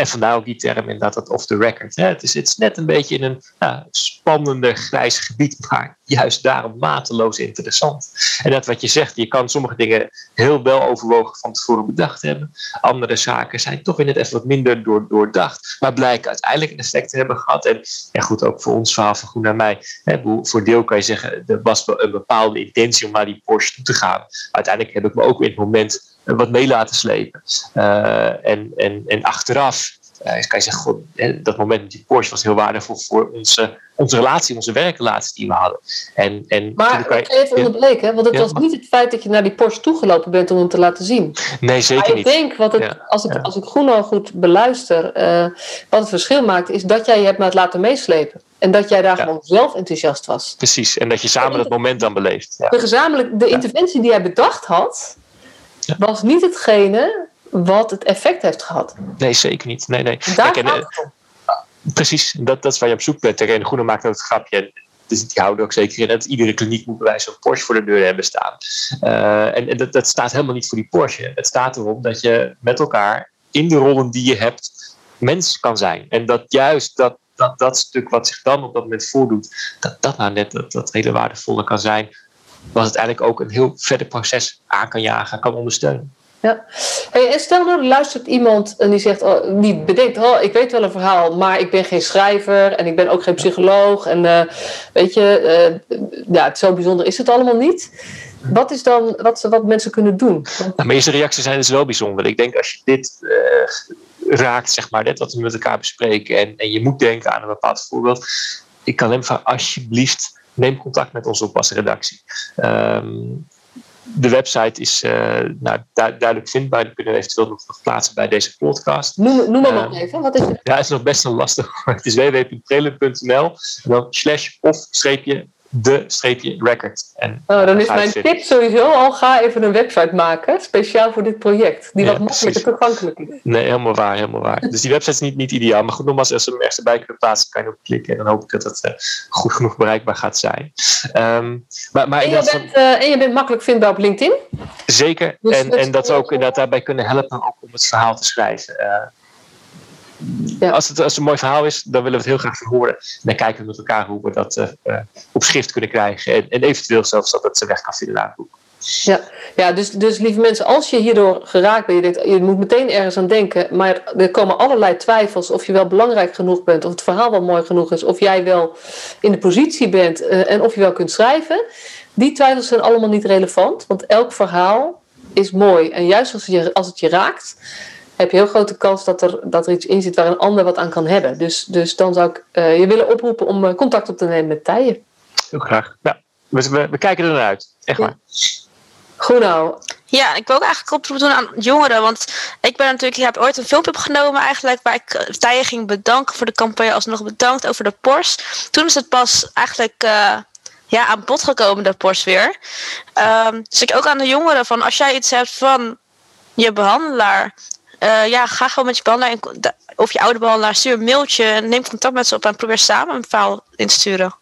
Speaker 2: en vandaar ook die term inderdaad, dat off the record. Hè. Het, is, het net een beetje in een ja, spannender grijs gebied, maar juist daarom mateloos interessant. En dat wat je zegt, je kan sommige dingen heel wel overwogen van tevoren bedacht hebben. Andere zaken zijn toch weer net even wat minder door, doordacht, maar blijken uiteindelijk een effect te hebben gehad. En ja, goed, ook voor ons verhaal van Groen naar mij. Hè, voor deel kan je zeggen, er was wel een bepaalde intentie om naar die Porsche toe te gaan. Uiteindelijk heb ik me ook in het moment wat mee laten slepen. Eh, en, en, en achteraf eh, kan je zeggen, god, dat moment met die Porsche was heel waardevol voor onze, onze relatie, onze werkrelatie die we hadden. En, en
Speaker 1: Maar
Speaker 2: kan
Speaker 1: ik ga even onderbreken, want het
Speaker 2: Ja,
Speaker 1: was niet het feit dat je naar die Porsche toegelopen bent om hem te laten zien.
Speaker 2: Nee,
Speaker 1: Maar
Speaker 2: zeker
Speaker 1: ik
Speaker 2: niet.
Speaker 1: denk, wat het,
Speaker 2: Ja,
Speaker 1: als, ik, als ik Groeno goed beluister, eh, wat het verschil maakt, is dat jij je hebt laten laten meeslepen. En dat jij daar gewoon zelf enthousiast was.
Speaker 2: Precies. En dat je samen dat moment dan beleeft.
Speaker 1: De gezamenlijk, de interventie die jij bedacht had,
Speaker 2: Ja.
Speaker 1: was niet hetgene wat het effect heeft gehad.
Speaker 2: Nee, zeker niet. Nee, nee.
Speaker 1: En daar
Speaker 2: Kijk, en,
Speaker 1: gaat
Speaker 2: eh,
Speaker 1: om.
Speaker 2: Precies, dat, dat is waar je op zoek bent. En Groene maakt ook het grapje. Dus die houden ook zeker in dat iedere kliniek moet bij wijze van Porsche voor de deur hebben staan. Eh, en en dat, dat staat helemaal niet voor die Porsche. Het staat erom dat je met elkaar in de rollen die je hebt mens kan zijn. En dat juist dat, dat, dat stuk wat zich dan op dat moment voordoet, dat dat nou net dat, dat hele waardevolle kan zijn. Wat uiteindelijk ook een heel verder proces aan kan jagen, kan ondersteunen.
Speaker 1: Ja. Hey, en stel nou, er luistert iemand en die zegt, oh, die bedenkt, oh, ik weet wel een verhaal, maar ik ben geen schrijver en ik ben ook geen psycholoog. En eh, weet je, eh, ja, zo bijzonder is het allemaal niet. Wat is dan wat, wat mensen kunnen doen?
Speaker 2: Nou, mijn eerste reacties zijn dus wel bijzonder. Ik denk als je dit eh, raakt, zeg maar, net wat we met elkaar bespreken, en, en je moet denken aan een bepaald voorbeeld, ik kan hem van alsjeblieft neem contact met onze oppasredactie. Ehm de website is eh, nou, du- duidelijk vindbaar. Die kunnen we eventueel nog, nog plaatsen bij deze podcast.
Speaker 1: Noem, noem maar
Speaker 2: Eh,
Speaker 1: nog even, wat is het?
Speaker 2: Ja, het is nog best een lastig. *laughs* Het is www.trailer.nl en dan slash of streepje de streepje record. En,
Speaker 1: Oh,
Speaker 2: eh,
Speaker 1: dan is mijn tip sowieso al, ga even een website maken, speciaal voor dit project. Die
Speaker 2: Ja,
Speaker 1: wat makkelijker toegankelijk is.
Speaker 2: Nee, helemaal waar, helemaal waar. Dus die website is niet, niet ideaal. Maar goed, nogmaals, als ze hem ergens erbij kunnen plaatsen, kan je erop klikken. En dan hoop ik dat het eh, goed genoeg bereikbaar gaat zijn. Ehm, maar maar
Speaker 1: En je, bent, eh, en je bent makkelijk vindbaar op LinkedIn.
Speaker 2: zeker.
Speaker 1: Dus
Speaker 2: en, en dat we ook inderdaad daarbij kunnen helpen ook om het verhaal te schrijven.
Speaker 1: Ja.
Speaker 2: als, het, als het een mooi verhaal is, dan willen we het heel graag van horen. En dan kijken we met elkaar hoe we dat eh, eh, op schrift kunnen krijgen. En, en eventueel zelfs dat het zijn weg kan vinden naar het boek.
Speaker 1: Ja, ja dus, dus lieve mensen, als je hierdoor geraakt bent, je denkt, je moet meteen ergens aan denken, maar er komen allerlei twijfels of je wel belangrijk genoeg bent, of het verhaal wel mooi genoeg is, of jij wel in de positie bent eh, en of je wel kunt schrijven. Die twijfels zijn allemaal niet relevant, want elk verhaal is mooi. En juist als het je, als het je raakt, heb je heel grote kans dat er, dat er iets in zit waar een ander wat aan kan hebben. Dus, dus dan zou ik eh, je willen oproepen om eh, contact op te nemen met Tijen.
Speaker 2: Heel graag. Ja, we, we, we kijken er naar uit. Echt
Speaker 1: Ja.
Speaker 2: waar.
Speaker 1: Goed nou,
Speaker 3: Ja, ik wil ook eigenlijk oproep doen aan jongeren. Want ik ben natuurlijk, ik heb ooit een filmpje opgenomen eigenlijk. Waar ik eh, Tijen ging bedanken voor de campagne. Alsnog bedankt over de Porsche. Toen is het pas eigenlijk eh, ja, aan bod gekomen, de Porsche weer. Ehm, dus ik ook aan de jongeren van als jij iets hebt van je behandelaar. Eh, ja, ga gewoon met je behandelaar in, of je oude behandelaar. Stuur een mailtje. en Neem contact met ze op en probeer samen een verhaal in te sturen.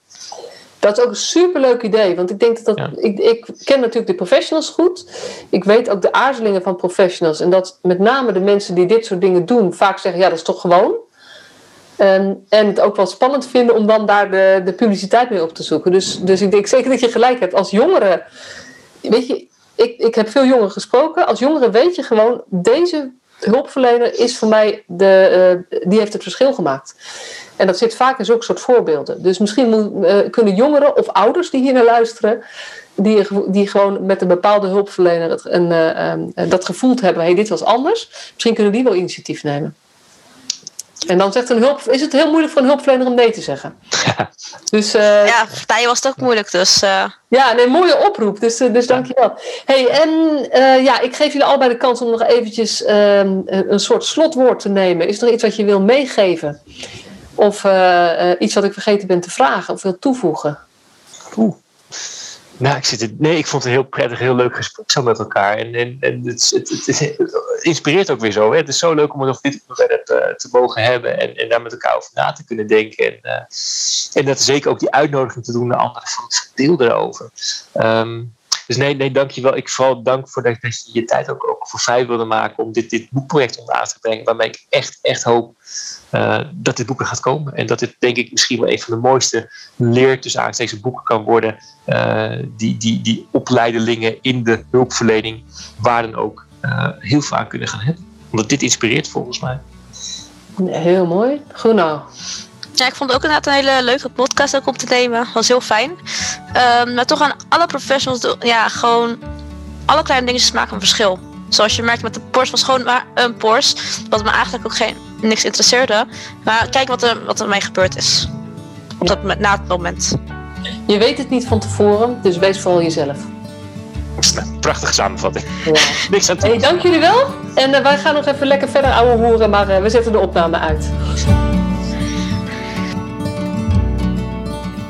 Speaker 1: Dat is ook een superleuk idee. Want ik denk dat, dat
Speaker 2: Ja.
Speaker 1: ik, ik ken natuurlijk de professionals goed. Ik weet ook de aarzelingen van professionals. En dat met name de mensen die dit soort dingen doen vaak zeggen: ja, dat is toch gewoon. En, en het ook wel spannend vinden om dan daar de, de publiciteit mee op te zoeken. Dus, dus ik denk zeker dat je gelijk hebt. Als jongeren, weet je, ik, ik heb veel jongeren gesproken. Als jongeren weet je gewoon, deze
Speaker 4: hulpverlener is voor mij de, uh, die heeft het verschil gemaakt. En dat zit vaak in zulke soort voorbeelden. Dus misschien moet, uh, kunnen jongeren of ouders die hier naar luisteren, die, die gewoon met een bepaalde hulpverlener en, uh, dat gevoeld hebben, hey, dit was anders, misschien kunnen die wel initiatief nemen. En dan zegt een hulp, is het heel moeilijk voor een hulpverlener om nee te zeggen. *laughs*
Speaker 3: Dus, uh, ja, voor was het ook moeilijk. Dus, uh...
Speaker 4: Ja, een mooie oproep. Dus, uh, dus dankjewel. Hey, en ja, ik geef jullie allebei de kans om nog eventjes ehm, een soort slotwoord te nemen. Is er iets wat je wil meegeven? Of iets wat ik vergeten ben te vragen of wil toevoegen?
Speaker 2: Oeh. Nou, ik zit nee, ik vond het een heel prettig, heel leuk gesprek zo met elkaar. En, en, het, het, inspireert ook weer zo. Hè? Het is zo leuk om het nog dit onderwerp te, te mogen hebben en, en daar met elkaar over na te kunnen denken. En, uh, en dat zeker ook die uitnodiging te doen naar anderen van het deel erover. Um, dus nee, nee, dankjewel. Ik vooral dank voor dat, dat je je tijd ook, voor vrij wilde maken om dit, dit boekproject onder aan te brengen. Waarmee ik echt, echt hoop uh, dat dit boek er gaat komen. En dat dit denk ik misschien wel een van de mooiste leer tussen deze boeken kan worden. Uh, die, die, die opleidelingen in de hulpverlening waar dan ook uh, heel aan kunnen gaan hebben. Omdat dit inspireert volgens mij.
Speaker 4: Heel mooi. Goed nou.
Speaker 3: Ja, ik vond het ook inderdaad een hele leuke podcast ook om te nemen. Was heel fijn. Um, maar toch aan alle professionals, ja, gewoon alle kleine dingetjes maken een verschil. Zoals je merkt met de Porsche was gewoon maar een Porsche. Wat me eigenlijk ook geen, niks interesseerde. Maar kijk wat er, wat er mee gebeurd is. Op dat, na het moment.
Speaker 4: Je weet het niet van tevoren, dus wees vooral jezelf.
Speaker 2: Prachtige samenvatting. Ja. *laughs*
Speaker 4: Niks aan toe. Hey, dank jullie wel. En uh, wij gaan nog even lekker verder ouwe horen, maar uh, we zetten de opname uit.